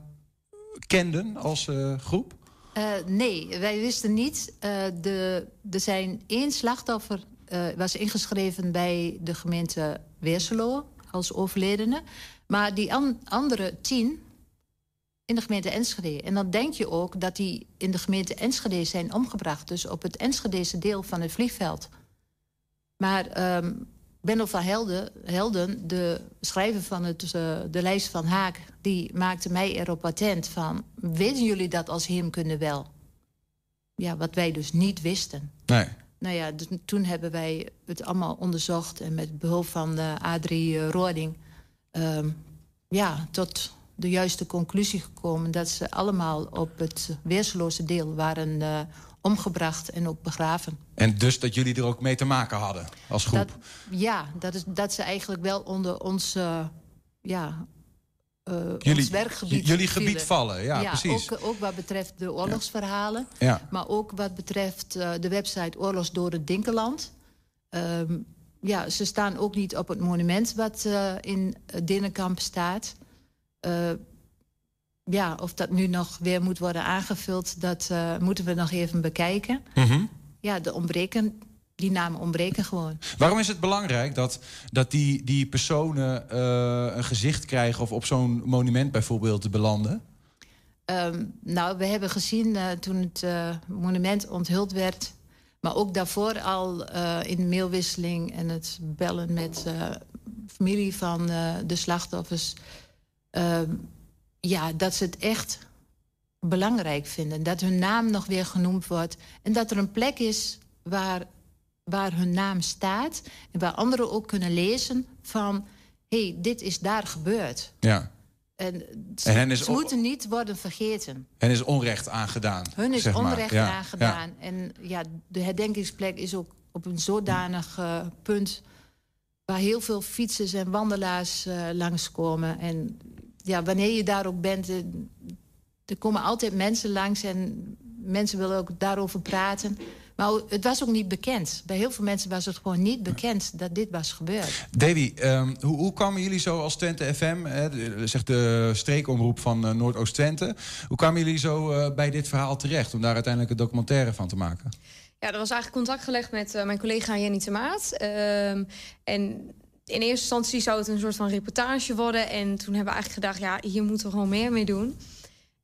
C: kenden als uh, groep?
R: Uh, nee, wij wisten niet. de, er zijn één slachtoffer was ingeschreven bij de gemeente Weerselo als overledene. Maar die an andere tien in de gemeente Enschede. En dan denk je ook dat die in de gemeente Enschede zijn omgebracht. Dus op het Enschedese deel van het vliegveld. Maar ehm Benno van Helden, Helden, de schrijver van het, uh, de lijst van Haak... die maakte mij erop attent van... weten jullie dat als hem kunnen wel? Ja, wat wij dus niet wisten.
C: Nee.
R: Nou ja, dus toen hebben wij het allemaal onderzocht... en met behulp van de Adrie uh, Roording... Ja, tot de juiste conclusie gekomen... dat ze allemaal op het weerseloze deel waren omgebracht en ook begraven.
C: En dus dat jullie er ook mee te maken hadden als groep?
R: Dat, ja, dat, is, dat ze eigenlijk wel onder ons, uh, ja, uh,
C: jullie,
R: ons werkgebied
C: Jullie gebied
R: vielen.
C: vallen, ja, precies.
R: Ook, ook wat betreft de oorlogsverhalen.
C: Ja.
R: Maar ook wat betreft uh, de website Oorlogs door het Dinkeland. Um, ja, ze staan ook niet op het monument wat in Dinnenkamp staat. Ja, of dat nu nog weer moet worden aangevuld, dat moeten we nog even bekijken.
C: Mm -hmm
R: ja, de ontbreken, die namen ontbreken gewoon.
C: Waarom is het belangrijk dat, dat die, die personen uh, een gezicht krijgen... of op zo'n monument bijvoorbeeld belanden?
R: Um, nou, we hebben gezien uh, toen het monument onthuld werd... maar ook daarvoor al in de mailwisseling en het bellen met familie van de slachtoffers... Ja, dat ze het echt belangrijk vinden. Dat hun naam nog weer genoemd wordt. En dat er een plek is waar, waar hun naam staat. En waar anderen ook kunnen lezen van... hé, hey, dit is daar gebeurd.
C: Ja.
R: En ze, en is ze moeten niet worden vergeten.
C: En is onrecht aangedaan.
R: Hun is
C: zeg maar.
R: onrecht
C: ja.
R: aangedaan. Ja. En ja, de herdenkingsplek is ook op een zodanig uh, punt... waar heel veel fietsers en wandelaars uh, langskomen. En ja, wanneer je daar ook bent... er komen altijd mensen langs en mensen willen ook daarover praten. Maar het was ook niet bekend. Bij heel veel mensen was het gewoon niet bekend dat dit was gebeurd.
C: Davy, um, hoe, hoe kwamen jullie zo als Twente FM, hè, de, zegt de streekomroep van uh, Noordoost-Twente... hoe kwamen jullie zo uh, bij dit verhaal terecht om daar uiteindelijk een documentaire van te maken?
S: Ja, er was eigenlijk contact gelegd met uh, mijn collega Jenny Temaat. Um, en in eerste instantie zou het een soort van reportage worden. En toen hebben we eigenlijk gedacht, ja, hier moeten we gewoon meer mee doen.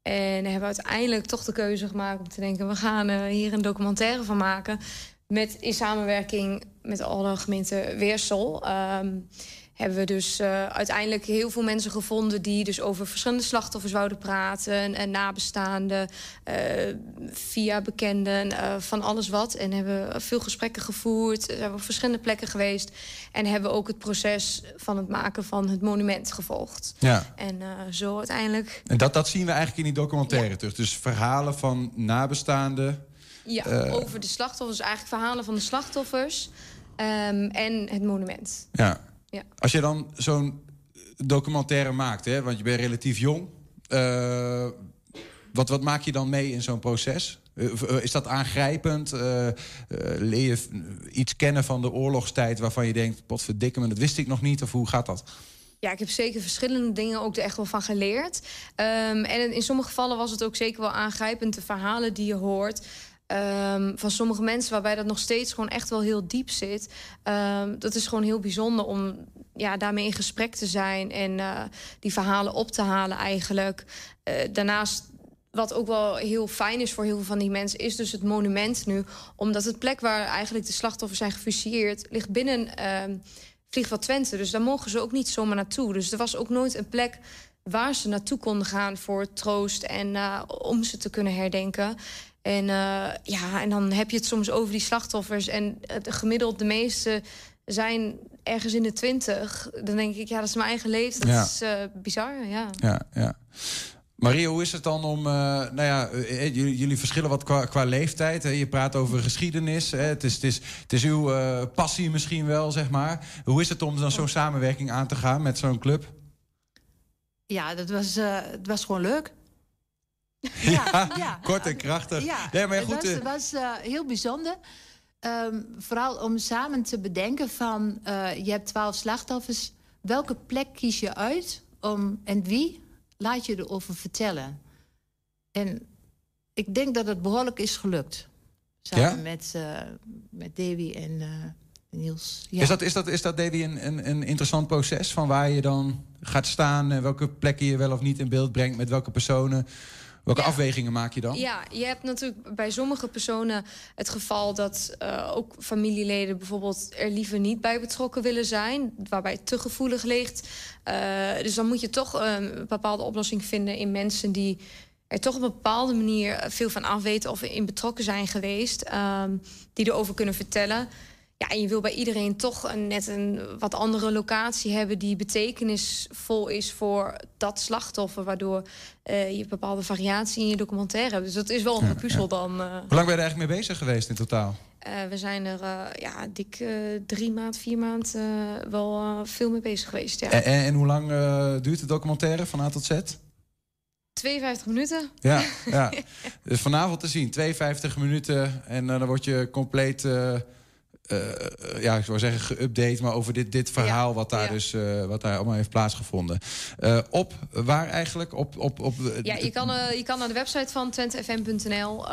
S: En hebben we uiteindelijk toch de keuze gemaakt om te denken... we gaan uh, hier een documentaire van maken. Met, in samenwerking met alle gemeenten Weersel. Um, hebben we dus uh, uiteindelijk heel veel mensen gevonden... die dus over verschillende slachtoffers zouden praten. En nabestaanden, uh, via bekenden, uh, van alles wat. En hebben veel gesprekken gevoerd. Zijn we op verschillende plekken geweest. En hebben ook het proces van het maken van het monument gevolgd.
C: Ja.
S: En zo uiteindelijk...
C: En dat, dat zien we eigenlijk in die documentaire ja. terug. Dus verhalen van nabestaanden.
S: Ja, over de slachtoffers. Eigenlijk verhalen van de slachtoffers. Um, en het monument.
C: Ja.
S: Ja.
C: Als je dan zo'n documentaire maakt, hè, want je bent relatief jong... Uh, wat, wat maak je dan mee in zo'n proces? Uh, is dat aangrijpend? Uh, leer je iets kennen van de oorlogstijd waarvan je denkt... potverdikke me, dat wist ik nog niet, of hoe gaat dat?
S: Ja, ik heb zeker verschillende dingen ook er echt wel van geleerd. Um, en in sommige gevallen was het ook zeker wel aangrijpend... de verhalen die je hoort... Um, van sommige mensen waarbij dat nog steeds gewoon echt wel heel diep zit. Um, dat is gewoon heel bijzonder om ja, daarmee in gesprek te zijn en uh, die verhalen op te halen eigenlijk. Uh, daarnaast, wat ook wel heel fijn is voor heel veel van die mensen, is dus het monument nu. Omdat het plek waar eigenlijk de slachtoffers zijn gefusilleerd, ligt binnen uh, Vliegveld Twente. Dus daar mogen ze ook niet zomaar naartoe. Dus er was ook nooit een plek waar ze naartoe konden gaan voor troost en uh, om ze te kunnen herdenken. En, uh, ja, en dan heb je het soms over die slachtoffers. En het, gemiddeld de meeste zijn ergens in de twintig. Dan denk ik, ja, dat is mijn eigen leeftijd. Dat
C: Ja.
S: is uh, bizar, ja.
C: Ja, ja. Maria, hoe is het dan om... Uh, nou ja, uh, jullie, jullie verschillen wat qua, qua leeftijd. Hè? Je praat over geschiedenis. Hè? Het, is, het, is, het is uw uh, passie misschien wel, zeg maar. Hoe is het om dan zo'n samenwerking aan te gaan met zo'n club?
R: Ja, dat was, uh, het was gewoon leuk.
C: Ja, ja, kort en krachtig.
R: Ja,
C: nee, maar
R: het
C: goed,
R: was, het was uh, heel bijzonder. Um, vooral om samen te bedenken van... Uh, je hebt twaalf slachtoffers. Welke plek kies je uit om, en wie laat je erover vertellen? En ik denk dat het behoorlijk is gelukt. Samen
C: Ja?
R: met, uh, met Davy en, Niels. Ja.
C: Is, dat, is, dat, is dat, Davy, een, een, een interessant proces van waar je dan gaat staan... en welke plekken je wel of niet in beeld brengt, met welke personen... Welke afwegingen maak je dan?
S: Ja, je hebt natuurlijk bij sommige personen het geval dat uh, ook familieleden bijvoorbeeld er liever niet bij betrokken willen zijn, waarbij het te gevoelig ligt. Uh, dus dan moet je toch een bepaalde oplossing vinden in mensen die er toch op een bepaalde manier veel van afweten of in betrokken zijn geweest, um, die erover kunnen vertellen. Ja, en je wil bij iedereen toch een, net een wat andere locatie hebben... die betekenisvol is voor dat slachtoffer... waardoor uh, je bepaalde variatie in je documentaire hebt. Dus dat is wel een puzzel dan. Uh...
C: Hoe lang ben je er eigenlijk mee bezig geweest in totaal?
S: Uh, we zijn er ja, dik drie maand, vier maand wel veel mee bezig geweest. Ja.
C: En, en, en hoe lang duurt de documentaire van A tot Z?
S: 52 minuten.
C: Ja, ja. dus vanavond te zien, 52 minuten. En dan word je compleet uh, ja, ik zou zeggen geüpdate, maar over dit, dit verhaal wat daar dus uh, wat daar allemaal heeft plaatsgevonden. Uh, op waar eigenlijk? Op, op, op,
S: ja, je kan, je kan naar de website van twentefm.nl.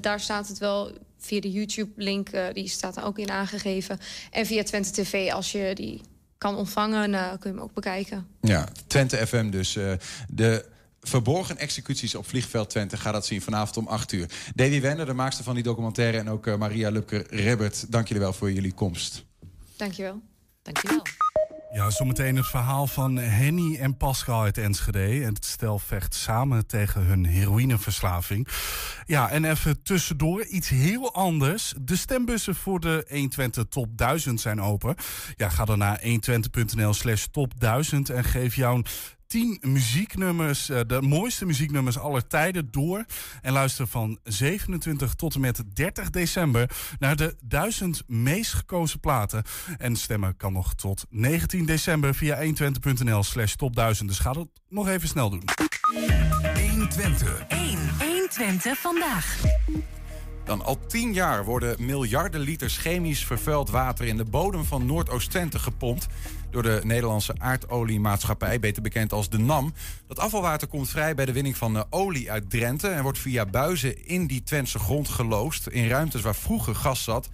S: daar staat het wel via de YouTube-link, die staat er ook in aangegeven. En via Twente TV, als je die kan ontvangen, kun je hem ook bekijken.
C: Ja, Twente FM dus. de Verborgen executies op vliegveld Twente. Ga dat zien vanavond om 8 uur. Davy Wender, de maakster van die documentaire... en ook uh, Maria Lupke-Rebbert, dank jullie wel voor jullie komst.
S: Dankjewel. Dankjewel.
D: Ja, zometeen het verhaal van Henny en Pascal uit Enschede. En het stel vecht samen tegen hun heroïneverslaving. Ja, en even tussendoor iets heel anders. De stembussen voor de 120 Top 1000 zijn open. Ja, ga dan naar 120.nl slash top 1000 en geef jouw 10 muzieknummers, eh, de mooiste muzieknummers aller tijden door. En luister van 27 tot en met 30 december naar de 1000 meest gekozen platen. En stemmen kan nog tot 19 december via 120.nl slash top 1000. Dus ga dat nog even snel doen.
B: 120.
E: 1. 120 vandaag.
C: Dan al tien jaar worden miljarden liters chemisch vervuild water in de bodem van Noordoost-Twente gepompt door de Nederlandse aardoliemaatschappij, beter bekend als de NAM. Dat afvalwater komt vrij bij de winning van uh, olie uit Drenthe en wordt via buizen in die Twentse grond geloosd in ruimtes waar vroeger gas zat.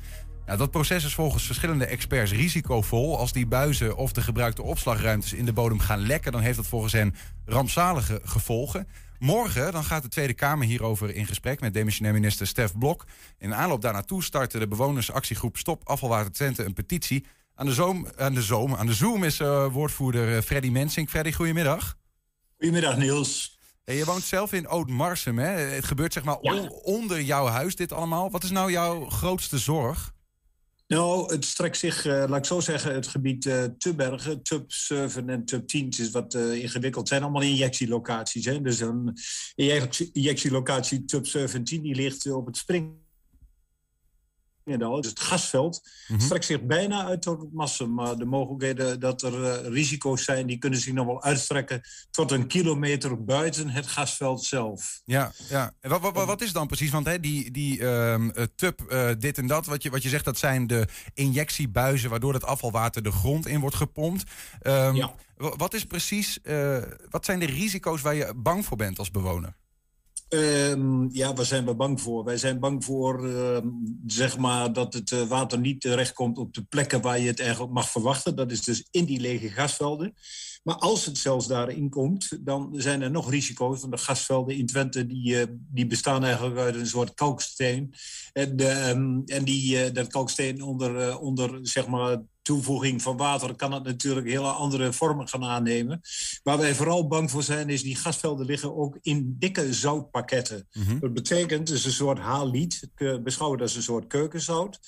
C: Dat proces is volgens verschillende experts risicovol. Als die buizen of de gebruikte opslagruimtes in de bodem gaan lekken, dan heeft dat volgens hen rampzalige gevolgen. Morgen dan gaat de Tweede Kamer hierover in gesprek met demissionair minister Stef Blok. In aanloop daarnaartoe startte de bewonersactiegroep Stop Afvalwater Twente een petitie. Aan de, zoom, aan de, zoom, aan de Zoom is uh, woordvoerder uh, Freddy Mensink. Freddy, goedemiddag.
T: Goedemiddag, Niels.
C: Hey, je woont zelf in Oud-Marsum, hè? Het gebeurt zeg maar ja. onder jouw huis, dit allemaal. Wat is nou jouw grootste zorg?
T: Nou, het strekt zich, uh, laat ik zo zeggen, het gebied uh, Tubbergen, Tub 7 en Tub 10 is wat uh, ingewikkeld. Het zijn allemaal injectielocaties. Hè? Dus een injectielocatie Tub 17 die ligt op het spring dus het gasveld mm-hmm. strekt zich bijna uit tot het massa. Maar de mogelijkheden dat er uh, risico's zijn, die kunnen zich nog wel uitstrekken tot een kilometer buiten het gasveld zelf.
C: Ja, ja. En wat, wat, wat is dan precies? Want hè, die, die um, tub, uh, dit en dat, wat je, wat je zegt, dat zijn de injectiebuizen waardoor het afvalwater de grond in wordt gepompt. Um, ja. Wat is precies, wat zijn de risico's waar je bang voor bent als bewoner?
T: Um, ja, waar zijn we bang voor? Wij zijn bang voor uh, zeg maar dat het uh, water niet terechtkomt op de plekken waar je het eigenlijk mag verwachten. Dat is dus in die lege gasvelden. Maar als het zelfs daarin komt, dan zijn er nog risico's. Want de gasvelden in Twente die, uh, die bestaan eigenlijk uit een soort kalksteen. En, um, en die, dat kalksteen onder, onder zeg maar toevoeging van water kan het natuurlijk hele andere vormen gaan aannemen. Waar wij vooral bang voor zijn, is die gasvelden liggen ook in dikke zoutpakketten. Mm-hmm. Dat betekent, het is een soort haaliet, beschouwen als een soort keukenzout.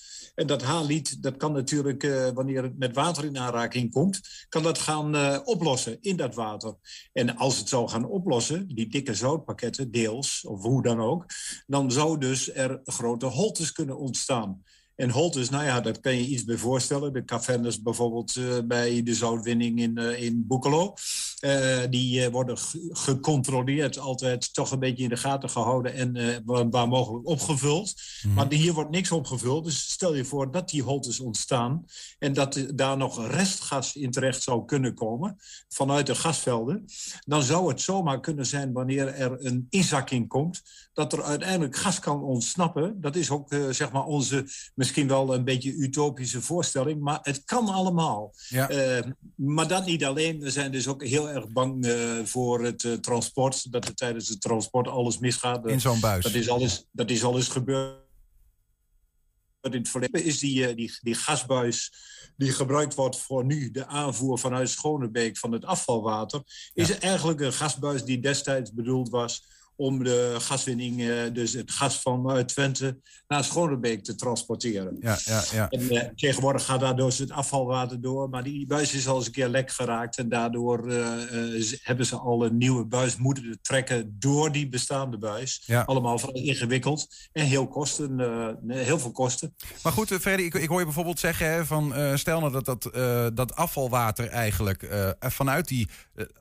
T: En dat haaliet, dat kan natuurlijk, uh, wanneer het met water in aanraking komt, kan dat gaan uh, oplossen in dat water. En als het zou gaan oplossen, die dikke zoutpakketten, deels, of hoe dan ook, dan zou dus er grote holtes kunnen ontstaan. En Holtes, nou ja, daar kan je iets bij voorstellen. De cavernes bijvoorbeeld uh, bij de zoutwinning in, in Boekelo. Uh, die worden gecontroleerd, altijd toch een beetje in de gaten gehouden en waar, waar, mogelijk opgevuld. Mm. Maar hier wordt niks opgevuld. Dus stel je voor dat die holtes ontstaan en dat daar nog restgas in terecht zou kunnen komen vanuit de gasvelden. Dan zou het zomaar kunnen zijn wanneer er een inzakking komt, dat er uiteindelijk gas kan ontsnappen. Dat is ook uh, zeg maar onze misschien wel een beetje utopische voorstelling, maar het kan allemaal.
C: Ja.
T: Uh, maar dat niet alleen. We zijn dus ook heel erg bang uh, voor het transport. Dat er tijdens het transport alles misgaat.
C: In zo'n buis.
T: Dat is alles, dat is alles gebeurd. In het verleden is die, die, die gasbuis die gebruikt wordt voor nu de aanvoer vanuit Schonebeek van het afvalwater, is ja. eigenlijk een gasbuis die destijds bedoeld was om de gaswinning, uh, dus het gas van uh, Twente, naar Schonebeek te transporteren.
C: Ja, ja, ja.
T: En, uh, tegenwoordig gaat daar dus het afvalwater door, maar die buis is al eens een keer lek geraakt. En daardoor hebben ze al een nieuwe buis moeten trekken door die bestaande buis.
C: Ja.
T: Allemaal vrij ingewikkeld en heel, kosten, heel veel kosten.
C: Maar goed, Freddy, ik, ik hoor je bijvoorbeeld zeggen hè, van stel nou dat dat, dat afvalwater eigenlijk vanuit die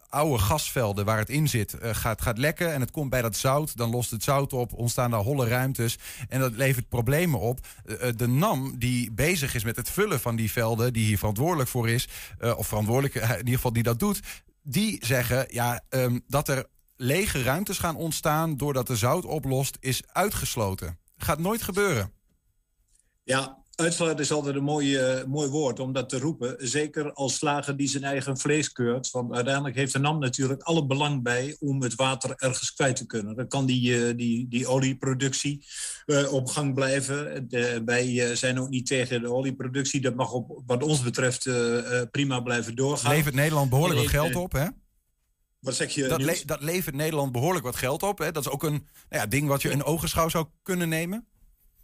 C: oude gasvelden waar het in zit gaat, gaat lekken en het komt bij dat zout, dan lost het zout op, ontstaan daar holle ruimtes en dat levert problemen op. de NAM die bezig is met het vullen van die velden, die hier verantwoordelijk voor is, of verantwoordelijk in ieder geval die dat doet, die zeggen ja, um, dat er lege ruimtes gaan ontstaan doordat de zout oplost, is uitgesloten. Gaat nooit gebeuren.
T: Ja, Uitsluiten is altijd een mooi, uh, mooi woord om dat te roepen. Zeker als slager die zijn eigen vlees keurt. Want uiteindelijk heeft de NAM natuurlijk alle belang bij om het water ergens kwijt te kunnen. Dan kan die, uh, die, die olieproductie uh, op gang blijven. De, wij zijn ook niet tegen de olieproductie. Dat mag op, wat ons betreft prima blijven doorgaan.
C: Levert Nederland behoorlijk wat geld op, hè?
T: Wat zeg je?
C: Dat, le dat levert Nederland behoorlijk wat geld op. Hè? Dat is ook een nou ja, ding wat je in ogenschouw zou kunnen nemen.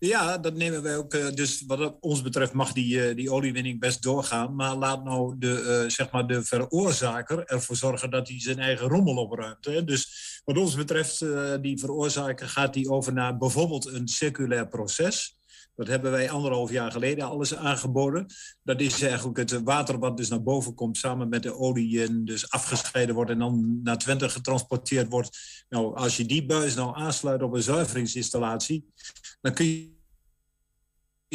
T: Ja, dat nemen wij ook. Dus wat ons betreft mag die, die oliewinning best doorgaan. Maar laat nou de, uh, zeg maar de veroorzaker ervoor zorgen dat hij zijn eigen rommel opruimt. Hè. Dus wat ons betreft, uh, die veroorzaker gaat die over naar bijvoorbeeld een circulair proces. Dat hebben wij anderhalf jaar geleden alles aangeboden. Dat is eigenlijk het water wat dus naar boven komt samen met de olie en dus afgescheiden wordt en dan naar Twente getransporteerd wordt. Nou, als je die buis nou aansluit op een zuiveringsinstallatie, dan kun je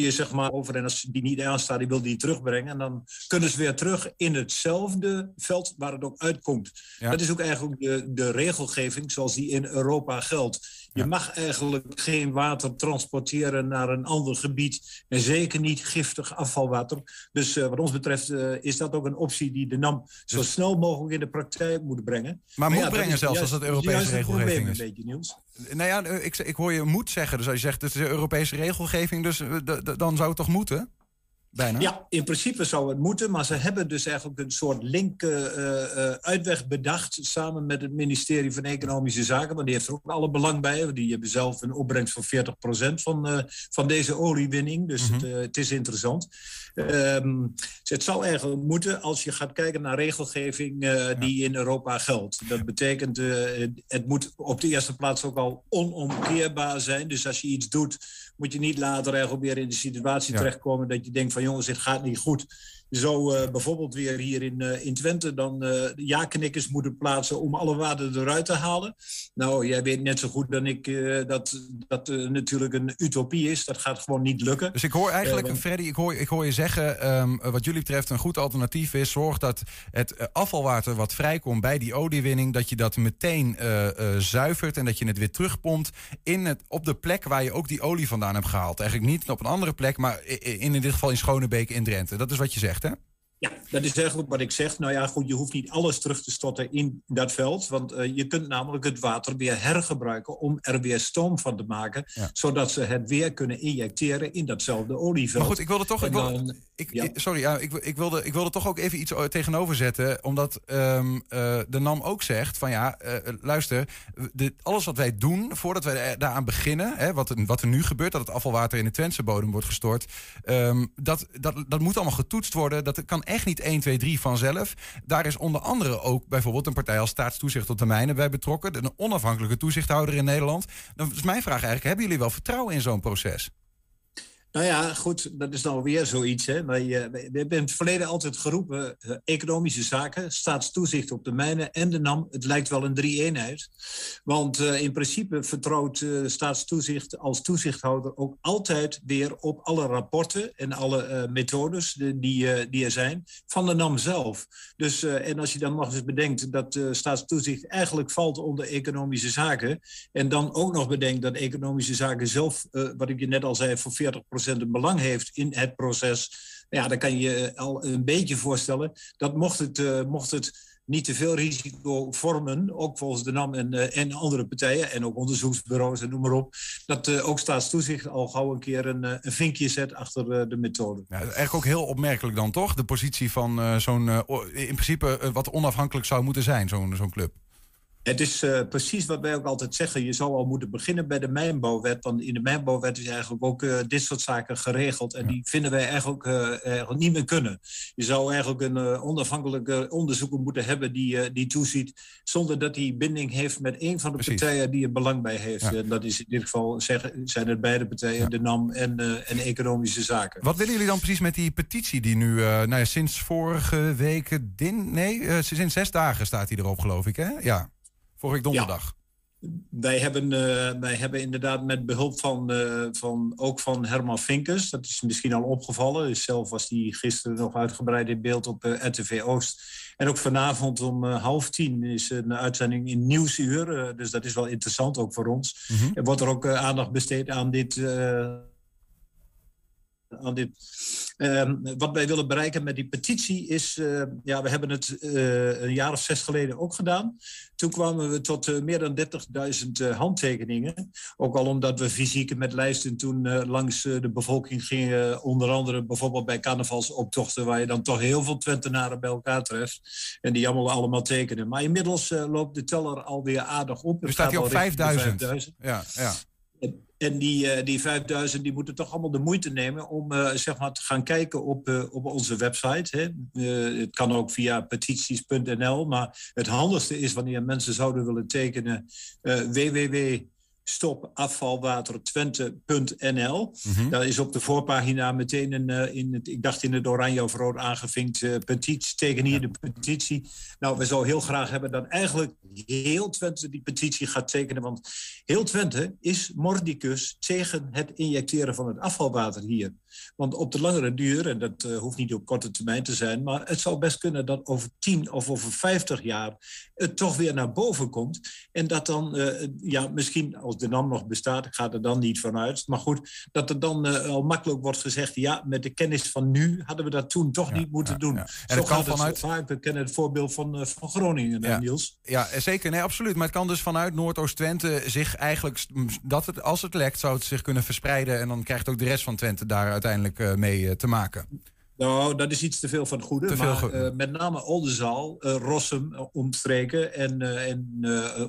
T: je zeg maar over en als die niet aanstaat, die wil die terugbrengen. En dan kunnen ze weer terug in hetzelfde veld waar het ook uitkomt.
C: Ja.
T: Dat is ook eigenlijk de, de regelgeving zoals die in Europa geldt. Je mag eigenlijk geen water transporteren naar een ander gebied. En zeker niet giftig afvalwater. Dus eh, wat ons betreft eh, is dat ook een optie die de NAM zo snel mogelijk in de praktijk moet brengen.
C: Dus- Maar moet
T: ja,
C: brengen zelfs
T: juist-
C: als dat Europese regelgeving is.
T: Een beetje, Niels.
C: Nou ja, eh, ik, ik hoor je moet zeggen. Dus als je zegt het is de Europese regelgeving, dus dan zou het toch moeten? Bijna.
T: Ja, in principe zou het moeten, maar ze hebben dus eigenlijk een soort link eh, eh, uitweg bedacht samen met het ministerie van Economische Zaken, want die heeft er ook alle belang bij. want Die hebben zelf een opbrengst van 40% van, eh, van deze oliewinning, dus het, eh, het is interessant. Ehm, dus het zou eigenlijk moeten als je gaat kijken naar regelgeving die in Europa geldt. Dat betekent, het moet op de eerste plaats ook al onomkeerbaar zijn. Dus als je iets doet, moet je niet later eigenlijk weer in de situatie terechtkomen dat je denkt van jongens, dit gaat niet goed. Zou eh, bijvoorbeeld weer hier in, eh, in Twente dan eh ja-knikkers moeten plaatsen om alle water eruit te halen. Nou, jij weet net zo goed dan ik dat dat natuurlijk een utopie is. Dat gaat gewoon niet lukken.
C: Dus ik hoor eigenlijk,
T: want-
C: Freddy, ik hoor, ik hoor je zeggen, ehm, wat jullie betreft een goed alternatief is, zorg dat het afvalwater wat vrijkomt bij die oliewinning, dat je dat meteen zuivert en dat je het weer terugpompt in het, op de plek waar je ook die olie vandaan hebt gehaald. Eigenlijk niet op een andere plek, maar in, in dit geval in Schonebeek in Drenthe. Dat is wat je zegt, hè?
T: Ja, dat is eigenlijk wat ik zeg. Nou ja, goed, je hoeft niet alles terug te storten in dat veld. Want eh, je kunt namelijk het water weer hergebruiken om er weer stoom van te maken.
C: Ja.
T: Zodat ze het weer kunnen injecteren in datzelfde olieveld.
C: Maar goed, ik wilde toch. Ik
T: dan-
C: ik,
T: ja.
C: sorry, ja, ik, ik, wilde, ik wilde toch ook even iets eh, tegenover zetten. Omdat ehm, eh, de NAM ook zegt: van ja, luister, de, alles wat wij doen voordat wij daaraan beginnen, hè, wat, er- wat er nu gebeurt, dat het afvalwater in de Twentse bodem wordt gestort, ehm, dat, dat, dat moet allemaal getoetst worden. Dat kan echt niet 1, 2, 3 vanzelf. Daar is onder andere ook bijvoorbeeld een partij als Staatstoezicht op de Mijnen bij betrokken, een onafhankelijke toezichthouder in Nederland. Dan is mijn vraag eigenlijk: hebben jullie wel vertrouwen in zo'n proces?
T: Nou ja, goed, dat is dan weer zoiets. Hè. Uh, we hebben in het verleden altijd geroepen... Uh, economische zaken, staatstoezicht op de mijnen en de NAM. Het lijkt wel een drie-eenheid. Want uh, in principe vertrouwt staatstoezicht als toezichthouder... ook altijd weer op alle rapporten en alle methodes die, die er zijn... van de NAM zelf. Dus, en als je dan nog eens bedenkt dat staatstoezicht eigenlijk valt onder economische zaken... en dan ook nog bedenkt dat economische zaken zelf, wat ik je net al zei... voor 40 een belang heeft in het proces, ja, dan kan je al een beetje voorstellen dat mocht het, uh, mocht het niet te veel risico vormen, ook volgens de NAM en, uh, en andere partijen en ook onderzoeksbureaus en noem maar op, dat uh, ook staatstoezicht al gauw een keer een, een vinkje zet achter de methode.
C: Ja, eigenlijk ook heel opmerkelijk dan toch, de positie van zo'n in principe wat onafhankelijk zou moeten zijn, zo'n zo'n club.
T: Het is uh, precies wat wij ook altijd zeggen. Je zou al moeten beginnen bij de mijnbouwwet. Want in de mijnbouwwet is eigenlijk ook uh, dit soort zaken geregeld. En die vinden wij eigenlijk, uh, eigenlijk, niet meer kunnen. Je zou eigenlijk een onafhankelijke onderzoeker moeten hebben die, die toeziet. Zonder dat hij binding heeft met een van de precies. partijen die er belang bij heeft. Ja. En dat is in dit geval zeggen, zijn het beide partijen, ja. de NAM en, en Economische Zaken.
C: Wat willen jullie dan precies met die petitie die nu nou ja, sinds vorige week... Din, nee, sinds zes dagen staat hij erop geloof ik hè? Ja. Vorige donderdag.
T: Ja. Wij hebben, uh, wij hebben inderdaad met behulp van, uh, van ook van Herman Vinkers, dat is misschien al opgevallen. Dus zelf was die gisteren nog uitgebreid in beeld op uh, RTV Oost. En ook vanavond om half tien is een uitzending in Nieuwsuur. dus dat is wel interessant, ook voor ons. Mm -hmm. Er wordt er ook aandacht besteed aan dit aan dit. Uh, wat wij willen bereiken met die petitie is, uh, ja, we hebben het uh, een jaar of zes geleden ook gedaan. Toen kwamen we tot uh, meer dan 30.000 handtekeningen. Ook al omdat we fysiek met lijsten toen langs de bevolking gingen. Onder andere bijvoorbeeld bij carnavalsoptochten, waar je dan toch heel veel Twentenaren bij elkaar treft. En die allemaal, allemaal tekenen. Maar inmiddels loopt de teller alweer aardig op.
C: Er staat hij op 5000. Ja, ja.
T: En die, uh, die 5000 die moeten toch allemaal de moeite nemen om uh, zeg maar te gaan kijken op, uh, op onze website. Hè. het kan ook via petities.nl, maar het handigste is wanneer mensen zouden willen tekenen www stopafvalwatertwente.nl. Mm -hmm. Daar is op de voorpagina meteen een, uh, in het, ik dacht in het oranje of rood aangevinkt uh, petitie. Tegen hier de petitie. Nou, we zouden heel graag hebben dat eigenlijk heel Twente die petitie gaat tekenen. Want heel Twente is mordicus tegen het injecteren van het afvalwater hier. Want op de langere duur, en dat uh, hoeft niet op korte termijn te zijn, maar het zou best kunnen dat over 10 of over 50 jaar het toch weer naar boven komt. En dat dan, uh, ja, misschien als de NAM nog bestaat, ik ga er dan niet vanuit. Maar goed, dat er dan uh, al makkelijk wordt gezegd, ja, met de kennis van nu hadden we dat toen toch ja, niet moeten ja, doen. Ja. En zo gaat vanuit... het vaak. We kennen het voorbeeld van, van Groningen. Niels.
C: Ja, zeker. Nee, absoluut. Maar het kan dus vanuit Noordoost-Twente zich eigenlijk, dat het, als het lekt, zou het zich kunnen verspreiden. En dan krijgt ook de rest van Twente daar uiteindelijk uh, mee te maken.
T: Nou, dat is iets te veel van het goede. maar uh, met name Oldenzaal, uh, Rossum uh, omstreken en, en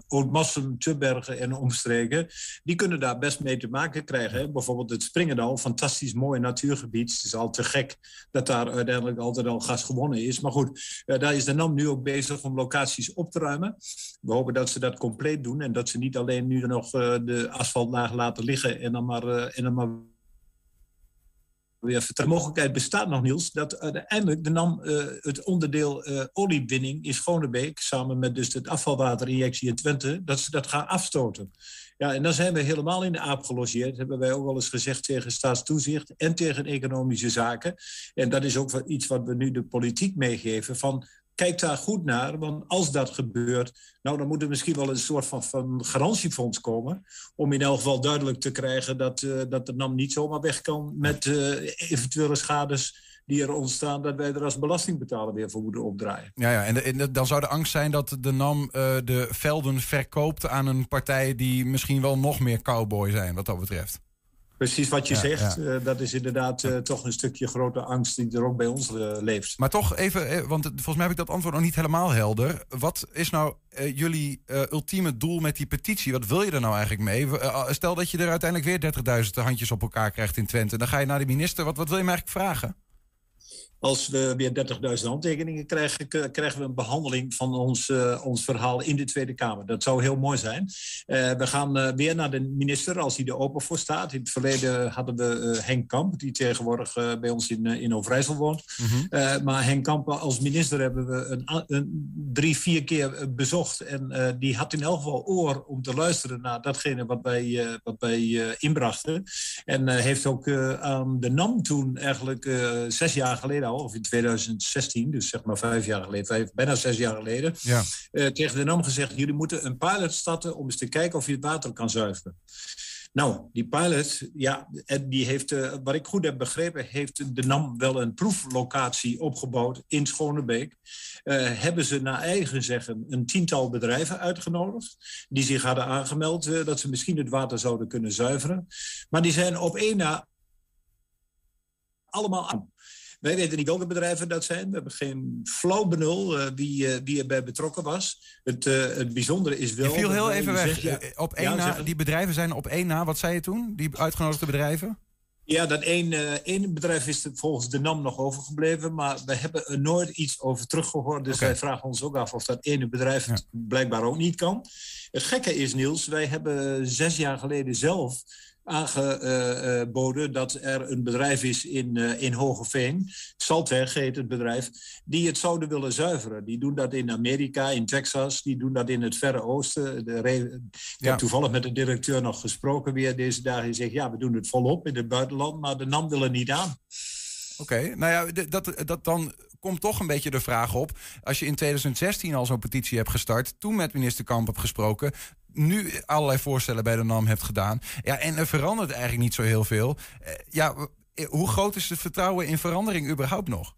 T: Oudmassum, Tubbergen en omstreken, die kunnen daar best mee te maken krijgen. Hè? Bijvoorbeeld het Springendal, fantastisch mooi natuurgebied. Het is al te gek dat daar uiteindelijk altijd al gas gewonnen is. Maar goed, daar is de NAM nu ook bezig om locaties op te ruimen. We hopen dat ze dat compleet doen en dat ze niet alleen nu nog de asfaltlaag laten liggen en dan maar, en dan maar de mogelijkheid bestaat nog, Niels, dat uiteindelijk de NAM uh, het onderdeel uh, oliewinning in Schonebeek, samen met dus het afvalwaterinjectie in Twente, dat ze dat gaan afstoten. Ja, en dan zijn we helemaal in de aap gelogeerd. Hebben wij ook wel eens gezegd tegen staatstoezicht en tegen economische zaken. En dat is ook iets wat we nu de politiek meegeven. Van kijk daar goed naar, want als dat gebeurt, nou dan moet er misschien wel een soort van, van garantiefonds komen. Om in elk geval duidelijk te krijgen dat, uh, dat de NAM niet zomaar weg kan met uh, eventuele schades die er ontstaan, dat wij er als belastingbetaler weer voor moeten opdraaien.
C: Ja, ja en, dan zou de angst zijn dat de NAM uh, de velden verkoopt aan een partij die misschien wel nog meer cowboy zijn, wat dat betreft.
T: Precies wat je ja, zegt. Ja. Uh, dat is inderdaad uh, toch een stukje grote angst die er ook bij ons uh, leeft.
C: Maar toch even, want volgens mij heb ik dat antwoord nog niet helemaal helder. Wat is nou jullie ultieme doel met die petitie? Wat wil je er nou eigenlijk mee? stel dat je er uiteindelijk weer 30.000 handjes op elkaar krijgt in Twente. Dan ga je naar de minister. Wat, wat wil je me eigenlijk vragen?
T: Als we weer 30.000 handtekeningen krijgen, krijgen we een behandeling van ons, eh, ons verhaal in de Tweede Kamer. Dat zou heel mooi zijn. Eh, we gaan eh, weer naar de minister als hij er open voor staat. In het verleden hadden we Henk Kamp, die tegenwoordig bij ons in, in Overijssel woont. Eh, maar Henk Kamp als minister hebben we een, drie, vier keer bezocht. En die had in elk geval oor om te luisteren naar datgene wat wij, wat wij inbrachten. En heeft ook aan de NAM toen eigenlijk zes jaar geleden al, of in 2016, dus zeg maar vijf jaar geleden, vijf, bijna zes jaar geleden,
C: Ja.
T: eh, tegen de NAM gezegd: jullie moeten een pilot starten om eens te kijken of je het water kan zuiveren. Nou, die pilot, ja, en die heeft, eh, wat ik goed heb begrepen, heeft de NAM wel een proeflocatie opgebouwd in Schonebeek. Eh, hebben ze naar eigen zeggen een tiental bedrijven uitgenodigd, die zich hadden aangemeld dat ze misschien het water zouden kunnen zuiveren. Maar die zijn op één na allemaal aan. Wij weten niet welke bedrijven dat zijn. We hebben geen flauw benul eh, wie, eh, wie erbij betrokken was. Het, eh, het bijzondere is wel...
C: Je viel heel even weg. Op één
T: Ja,
C: na, die bedrijven zijn op één na. Wat zei je toen? Die uitgenodigde bedrijven?
T: Ja, dat één, één bedrijf is volgens de NAM nog overgebleven, maar we hebben er nooit iets over teruggehoord. Dus wij vragen ons ook af of dat ene bedrijf het blijkbaar ook niet kan. Het gekke is, Niels, wij hebben zes jaar geleden zelf aangeboden dat er een bedrijf is in, eh, in Hogeveen, Saltweg heet het bedrijf, die het zouden willen zuiveren. Die doen dat in Amerika, in Texas, die doen dat in het Verre Oosten. De ik
C: Ja.
T: heb toevallig met de directeur nog gesproken weer deze dagen. Die zegt, ja, we doen het volop in het buitenland, maar de NAM wil er niet aan.
C: Oké, nou ja, dat, dat dan komt toch een beetje de vraag op. Als je in 2016 al zo'n petitie hebt gestart, toen met minister Kamp hebt gesproken, nu allerlei voorstellen bij de NAM hebt gedaan. Ja, en er verandert eigenlijk niet zo heel veel. Eh, Ja, eh, hoe groot is het vertrouwen in verandering überhaupt nog?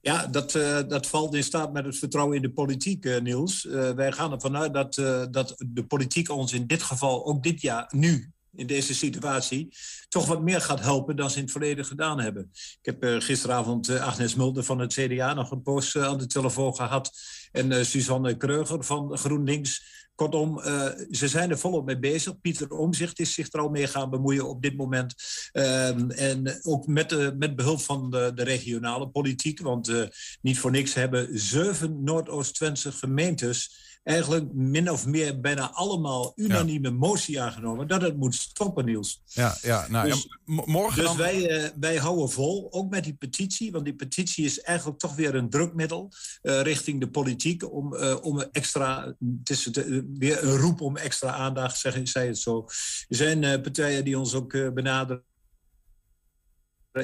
T: Ja, dat, eh, dat valt in staat met het vertrouwen in de politiek, Niels. Wij gaan ervan uit dat, dat de politiek ons in dit geval, ook dit jaar, nu, in deze situatie, toch wat meer gaat helpen dan ze in het verleden gedaan hebben. Ik heb gisteravond Agnes Mulder van het CDA nog een post aan de telefoon gehad. En Suzanne Kreuger van GroenLinks. Kortom, eh, ze zijn er volop mee bezig. Pieter Omzicht is zich er al mee gaan bemoeien op dit moment. Ehm, en ook met, met behulp van de, de regionale politiek. Want eh, niet voor niks hebben zeven Noordoost-Twentse gemeentes eigenlijk min of meer bijna allemaal unanieme motie aangenomen dat het moet stoppen, Niels.
C: Ja, ja nou
T: Dus-
C: ja, morgen
T: Dus
C: dan...
T: wij, eh, wij houden vol, ook met die petitie. Want die petitie is eigenlijk toch weer een drukmiddel eh, richting de politiek. Om, eh, om extra, het is weer een roep om extra aandacht, zeg, zei het zo. Er zijn partijen die ons ook benaderen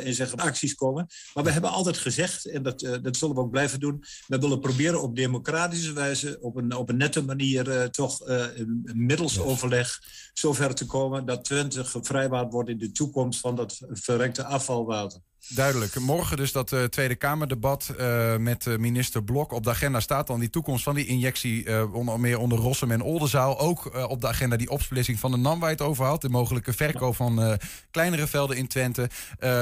T: en zeggen acties komen. Maar we hebben altijd gezegd, en dat, eh, dat zullen we ook blijven doen... we willen proberen op democratische wijze, op een, op een nette manier... eh, toch eh, een middels overleg zover te komen... dat Twente gevrijwaard wordt in de toekomst van dat verrekte afvalwater.
C: Duidelijk. Morgen dus dat eh, Tweede Kamerdebat eh, met eh, minister Blok. Op de agenda staat dan die toekomst van die injectie... onder meer onder Rossum en Oldenzaal. Ook op de agenda die opsplitsing van de NAM waar het over had. De mogelijke verkoop van kleinere velden in Twente.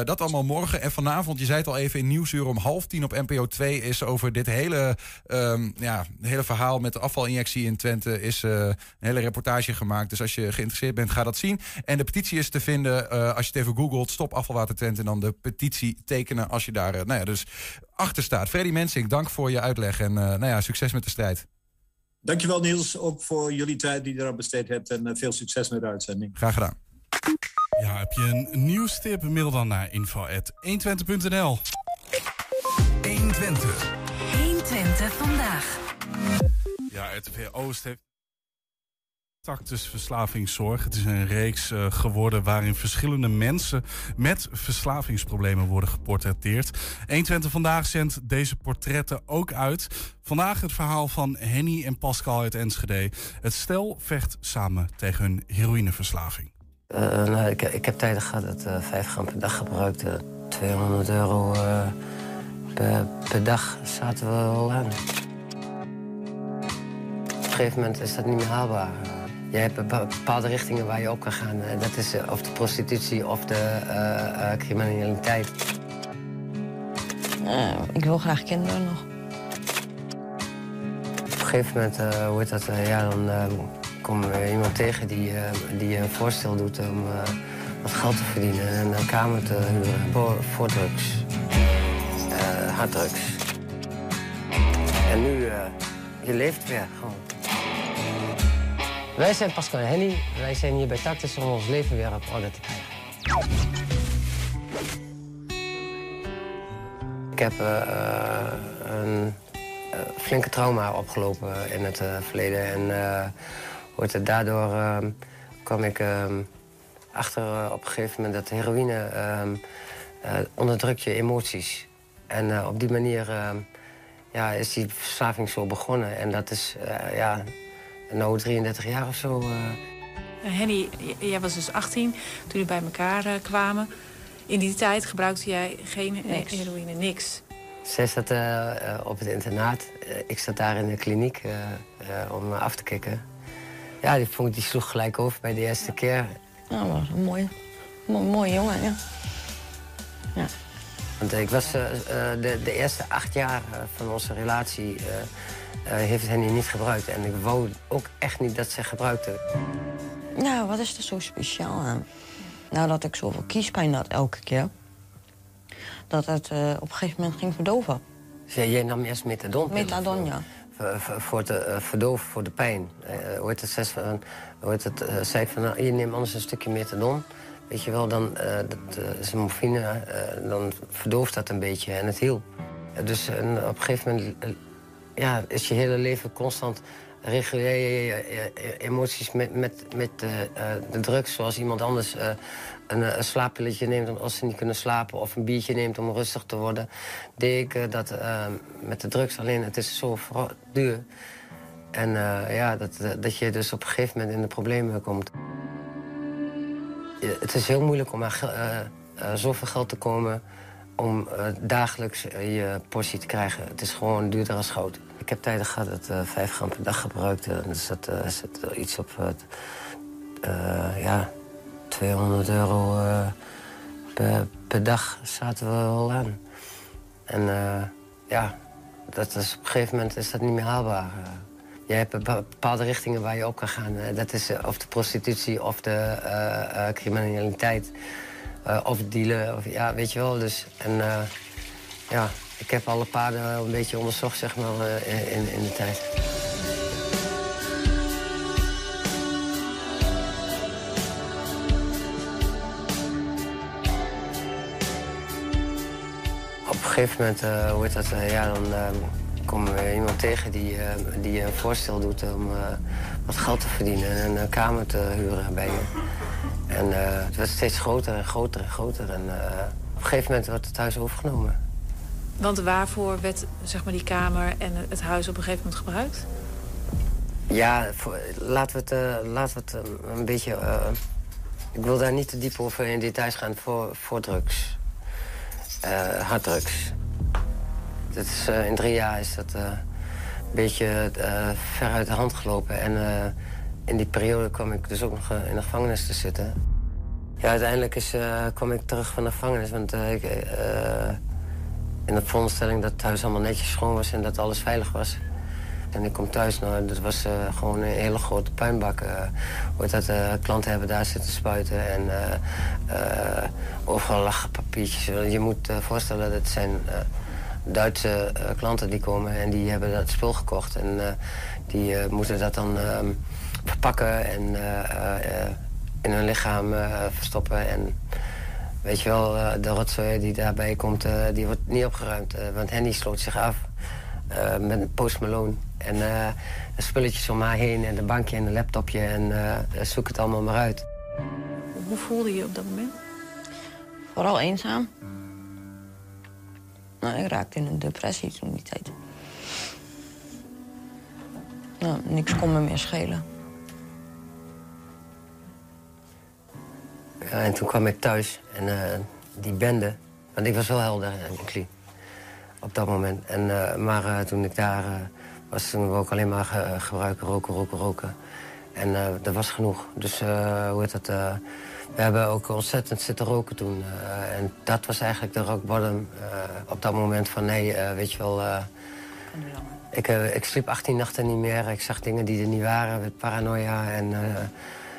C: Dat allemaal morgen. En vanavond, je zei het al even in Nieuwsuur om half tien op NPO 2... is over dit hele, ehm, ja, hele verhaal met de afvalinjectie in Twente... is een hele reportage gemaakt. Dus als je geïnteresseerd bent, ga dat zien. En de petitie is te vinden als je het even googelt. Stop afvalwater Twente en dan de petitie tekenen als je daar eh, nou ja, dus achter staat. Freddy Mensink, dank voor je uitleg en eh, nou ja, succes met de strijd.
T: Dankjewel Niels, ook voor jullie tijd die je eraan besteed hebt. En eh, veel succes met de uitzending.
C: Graag gedaan.
D: Ja, heb je een nieuwstip? Mail dan naar info.120.nl
B: 120.
E: 120 vandaag.
D: Ja, RTV Oost heeft Tactus Verslavingszorg. Het is een reeks eh, geworden waarin verschillende mensen met verslavingsproblemen worden geportretteerd. 120 vandaag zendt deze portretten ook uit. Vandaag het verhaal van Henny en Pascal uit Enschede. Het stel vecht samen tegen hun heroïneverslaving.
U: Eh, nou, ik, ik heb tijden gehad dat eh 5 gram per dag gebruikte. 200 euro per, per dag zaten we al aan. Op een gegeven moment is dat niet meer haalbaar. Je hebt bepa- bepaalde richtingen waar je op kan gaan. Eh, dat is eh, of de prostitutie of de eh, criminaliteit.
V: ik wil graag kinderen nog.
U: Op een gegeven moment, hoe heet dat, ja, dan eh, kom je iemand tegen die, die een voorstel doet om wat geld te verdienen en een kamer te huren voor, voor drugs. harddrugs. En nu, je leeft weer gewoon. Wij zijn Pascal en Henny. Wij zijn hier bij Tactus om ons leven weer op orde te krijgen. Ik heb uh, een flinke trauma opgelopen in het verleden. En hoort het, daardoor ehm, kwam ik ehm, achter op een gegeven moment dat heroïne um, onderdrukt je emoties. En op die manier ja, is die verslaving zo begonnen. En dat is ja, nu 33 jaar of zo. Uh...
W: Henny, jij was dus 18 toen jullie bij elkaar uh, kwamen. In die tijd gebruikte jij geen niks. heroïne, niks.
U: Zij zat op het internaat. ik zat daar in de kliniek om af te kicken. Ja, die, vond, die sloeg gelijk over bij de eerste ja. keer.
V: Ja, was een mooie, mooi, mooi jongen, ja. ja.
U: Want ik was uh, de, de, eerste acht jaar van onze relatie... Heeft Henny niet gebruikt. En ik wou ook echt niet dat ze gebruikte.
V: Nou, wat is er zo speciaal aan? Nou, dat ik zoveel kiespijn had elke keer... dat het op een gegeven moment ging verdoven.
U: Jij nam eerst methadon?
V: Methadon, ja.
U: Voor, voor te verdoven voor de pijn. Uh, hoort het, zes van, hoort het zei ik van, nou, je neemt anders een stukje methadon... Weet je wel, dan dat, is morfine, dan verdooft dat een beetje en het hielp. Dus op een gegeven moment ja, is je hele leven constant reguleer je, emoties met, met, met de drugs. Zoals iemand anders een, een slaappilletje neemt als ze niet kunnen slapen... of een biertje neemt om rustig te worden. Deed ik dat met de drugs alleen, het is zo duur. En ja, dat, dat je dus op een gegeven moment in de problemen komt het is heel moeilijk om aan zoveel geld te komen... om dagelijks je portie te krijgen. Het is gewoon duurder als goud. Ik heb tijden gehad dat 5 gram per dag gebruikte. Dus dat zit iets op ja, 200 euro per, dag zaten we al aan. En ja, dat is, op een gegeven moment is dat niet meer haalbaar. Je hebt bepaalde richtingen waar je op kan gaan. Dat is of de prostitutie of de uh, uh, criminaliteit. Uh, of dealen, of, ja, weet je wel. Dus, en ja, ik heb alle paden een beetje onderzocht, zeg maar, in, in de tijd. Op een gegeven moment, hoe heet dat, ja, dan we iemand tegen die, uh, die een voorstel doet om uh, wat geld te verdienen en een kamer te huren bij je. En uh, het werd steeds groter en groter en groter. En op een gegeven moment werd het huis overgenomen.
W: Want waarvoor werd zeg maar, die kamer en het huis op een gegeven moment gebruikt?
U: Ja, laten we het, laten we het een beetje... ik wil daar niet te diep over in details gaan voor, voor drugs. harddrugs. Dat is, uh, in drie jaar is dat uh, een beetje uh, ver uit de hand gelopen. En in die periode kwam ik dus ook nog in de gevangenis te zitten. Ja, uiteindelijk is, kwam ik terug van de gevangenis. Want ik, in de veronderstelling dat het huis allemaal netjes schoon was en dat alles veilig was. En ik kom thuis, nou, dat was uh, gewoon een hele grote puinbak. Uh, dat, uh, klanten hebben daar zitten spuiten en overal lachen papiertjes. Je moet voorstellen, dat zijn Duitse klanten die komen en die hebben dat spul gekocht. En die moeten dat dan ehm, verpakken en in hun lichaam verstoppen. En weet je wel, de rotzooi die daarbij komt, die wordt niet opgeruimd. want Henny sloot zich af met een Post Malone. En spulletjes om haar heen en een bankje en een laptopje. En zoek het allemaal maar uit.
W: Hoe voelde je op dat moment?
V: Vooral eenzaam. Nou, ik raakte in een depressie toen die tijd. Nou, niks kon me meer schelen.
U: Ja, en toen kwam ik thuis en uh, die bende... Want ik was wel helder en clean op dat moment. En, uh, maar uh, toen ik daar was, toen we ook alleen maar gebruiken, roken, roken, roken. En dat was genoeg. Dus hoe heet dat... We hebben ook ontzettend zitten roken toen. En dat was eigenlijk de rock bottom op dat moment van... nee, weet je wel... ik, ik sliep 18 nachten niet meer. Ik zag dingen die er niet waren, met paranoia. En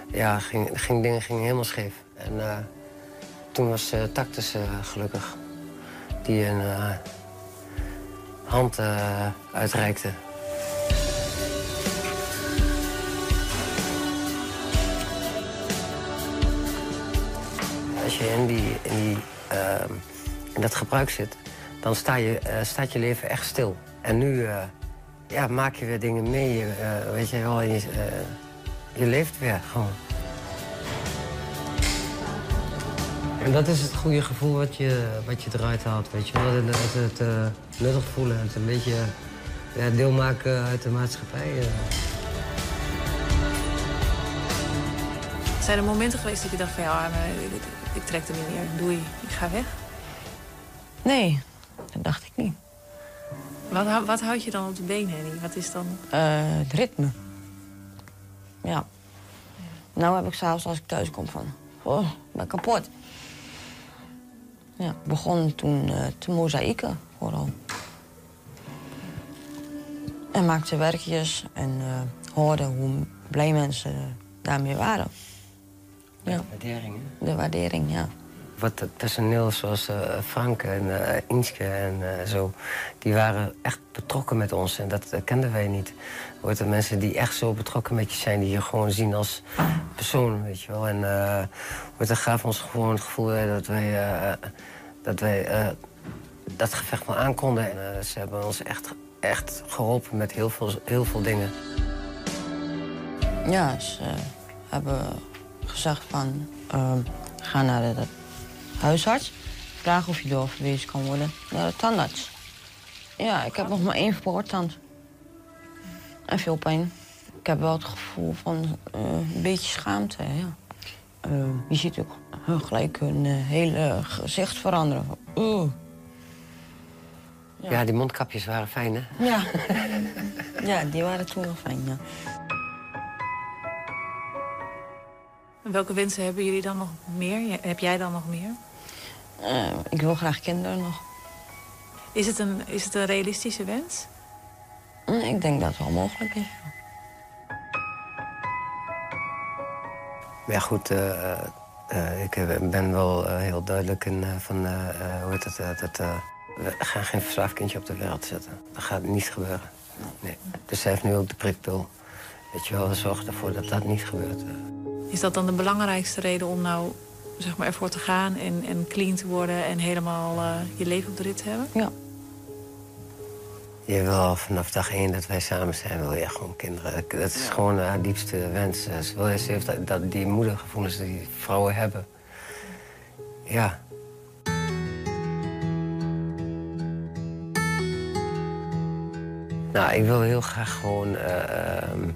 U: ja, ging, ging, dingen gingen helemaal scheef. En toen was Tactus gelukkig. Die een hand eh, uitreikte. Als je in, die, in, die, ehm, in dat gebruik zit, dan sta je, eh, staat je leven echt stil. En nu eh, ja, maak je weer dingen mee, eh, weet je wel, eh, je leeft weer gewoon. En dat is het goede gevoel wat je, wat je eruit haalt, weet je wel. Het, het, het eh, nuttig voelen, het een beetje ja, deel maken uit de maatschappij. eh.
W: Zijn er momenten geweest dat je dacht van ja, maar ik, ik trek er niet meer, doei, ik ga weg?
V: Nee, dat dacht ik niet.
W: Wat, wat houd je dan op de benen, Henny? Wat is dan...
V: Eh, het ritme. Ja. Nou heb ik s'avonds als ik thuis kom van... Oh, ik ben kapot. Ja, begon toen eh, te mozaïeken vooral. En maakte werkjes en eh, hoorde hoe blij mensen daarmee waren. Ja.
U: Waardering, hè?
V: De waardering, ja.
U: Wat het personeel zoals eh, Frank en eh Inske en eh, zo, die waren echt betrokken met ons. En dat kenden wij niet. Hoort mensen die echt zo betrokken met je zijn, die je gewoon zien als persoon, weet je wel. En er gaf ons gewoon het gevoel dat wij, dat, wij dat gevecht maar aankonden. En ze hebben ons echt, echt geholpen met heel veel, heel veel dingen.
V: Ja, ze hebben gezegd van... ga naar de huisarts. Vraag of je doorverwezen kan worden naar de tandarts. Ja, ik heb nog maar één voortand. En veel pijn. Ik heb wel het gevoel van eh, een beetje schaamte, ja. Eh, je ziet ook eh, gelijk hun hele gezicht veranderen. Oeh.
U: Ja. die mondkapjes waren fijn, hè?
V: Ja. ja, die waren toen wel fijn, ja.
W: En Welke wensen hebben jullie dan nog meer? Heb jij dan nog meer?
V: Eh, ik wil graag kinderen nog.
W: Is het een, is het een realistische wens?
V: Eh, ik denk dat het wel mogelijk is.
U: Maar ja, goed, eh, eh, ik ben wel heel duidelijk in, eh, van, hoe heet het, dat eh, we gaan geen verslaafd kindje op de wereld zetten. Dat gaat niet gebeuren. Nee. Dus zij heeft nu ook de prikpil. Weet je wel, we zorgen ervoor dat dat niet gebeurt.
W: Is dat dan de belangrijkste reden om nou zeg maar, ervoor te gaan en, en clean te worden en helemaal eh, je leven op de rit te hebben?
V: Ja.
U: Je wil vanaf dag één dat wij samen zijn, wil je gewoon kinderen. Dat is gewoon haar diepste wens. Ze, wil, ze heeft dat, dat, die moedergevoelens die vrouwen hebben. Ja. Nou, ik wil heel graag gewoon, eh, ehm,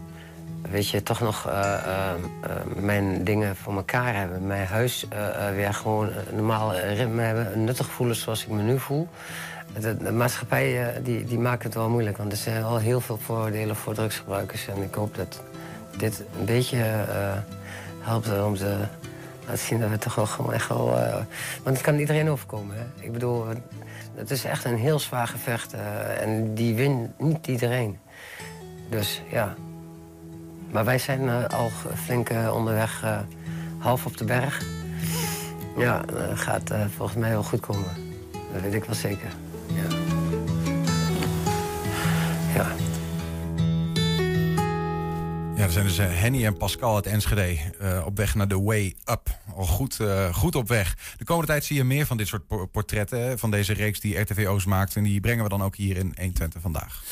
U: weet je, toch nog eh, ehm, eh, mijn dingen voor elkaar hebben. Mijn huis eh, eh, weer gewoon normaal ritme hebben. Nuttig voelen zoals ik me nu voel. De, maatschappij eh, die, die maakt het wel moeilijk, want er zijn al heel veel voordelen voor drugsgebruikers. En ik hoop dat dit een beetje eh, helpt om te laten zien dat we toch wel gewoon echt wel... eh, want het kan iedereen overkomen? Ik bedoel, het is echt een heel zwaar gevecht eh, en die wint niet iedereen. Dus ja. Maar wij zijn eh, al flink eh, onderweg, eh, half op de berg. Ja, dat gaat volgens mij wel goed komen. Dat weet ik wel zeker. Ja. Ja.
C: Ja, er zijn dus Henny en Pascal uit Enschede op weg naar de Way Up. Al goed, goed op weg. De komende tijd zie je meer van dit soort por- portretten, van deze reeks die RTVO's maakt. En die brengen we dan ook hier in 120 vandaag.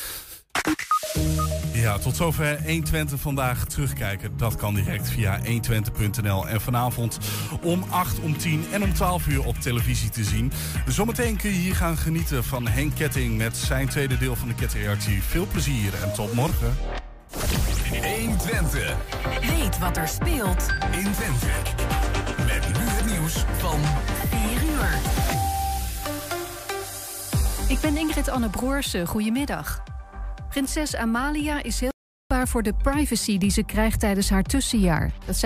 D: Ja, tot zover 120 vandaag terugkijken. Dat kan direct via 120.nl. En vanavond om 8, om 10 en om 12 uur op televisie te zien. Zometeen kun je hier gaan genieten van Henk Ketting met zijn tweede deel van de Kettingreactie. Veel plezier en tot morgen.
B: 120.
E: Weet wat er speelt
B: in Twente. Met nu het nieuws van
E: 4 uur.
X: Ik ben Ingrid Anne Broersen. Goedemiddag. Prinses Amalia is heel dankbaar voor de privacy die ze krijgt tijdens haar tussenjaar. Dat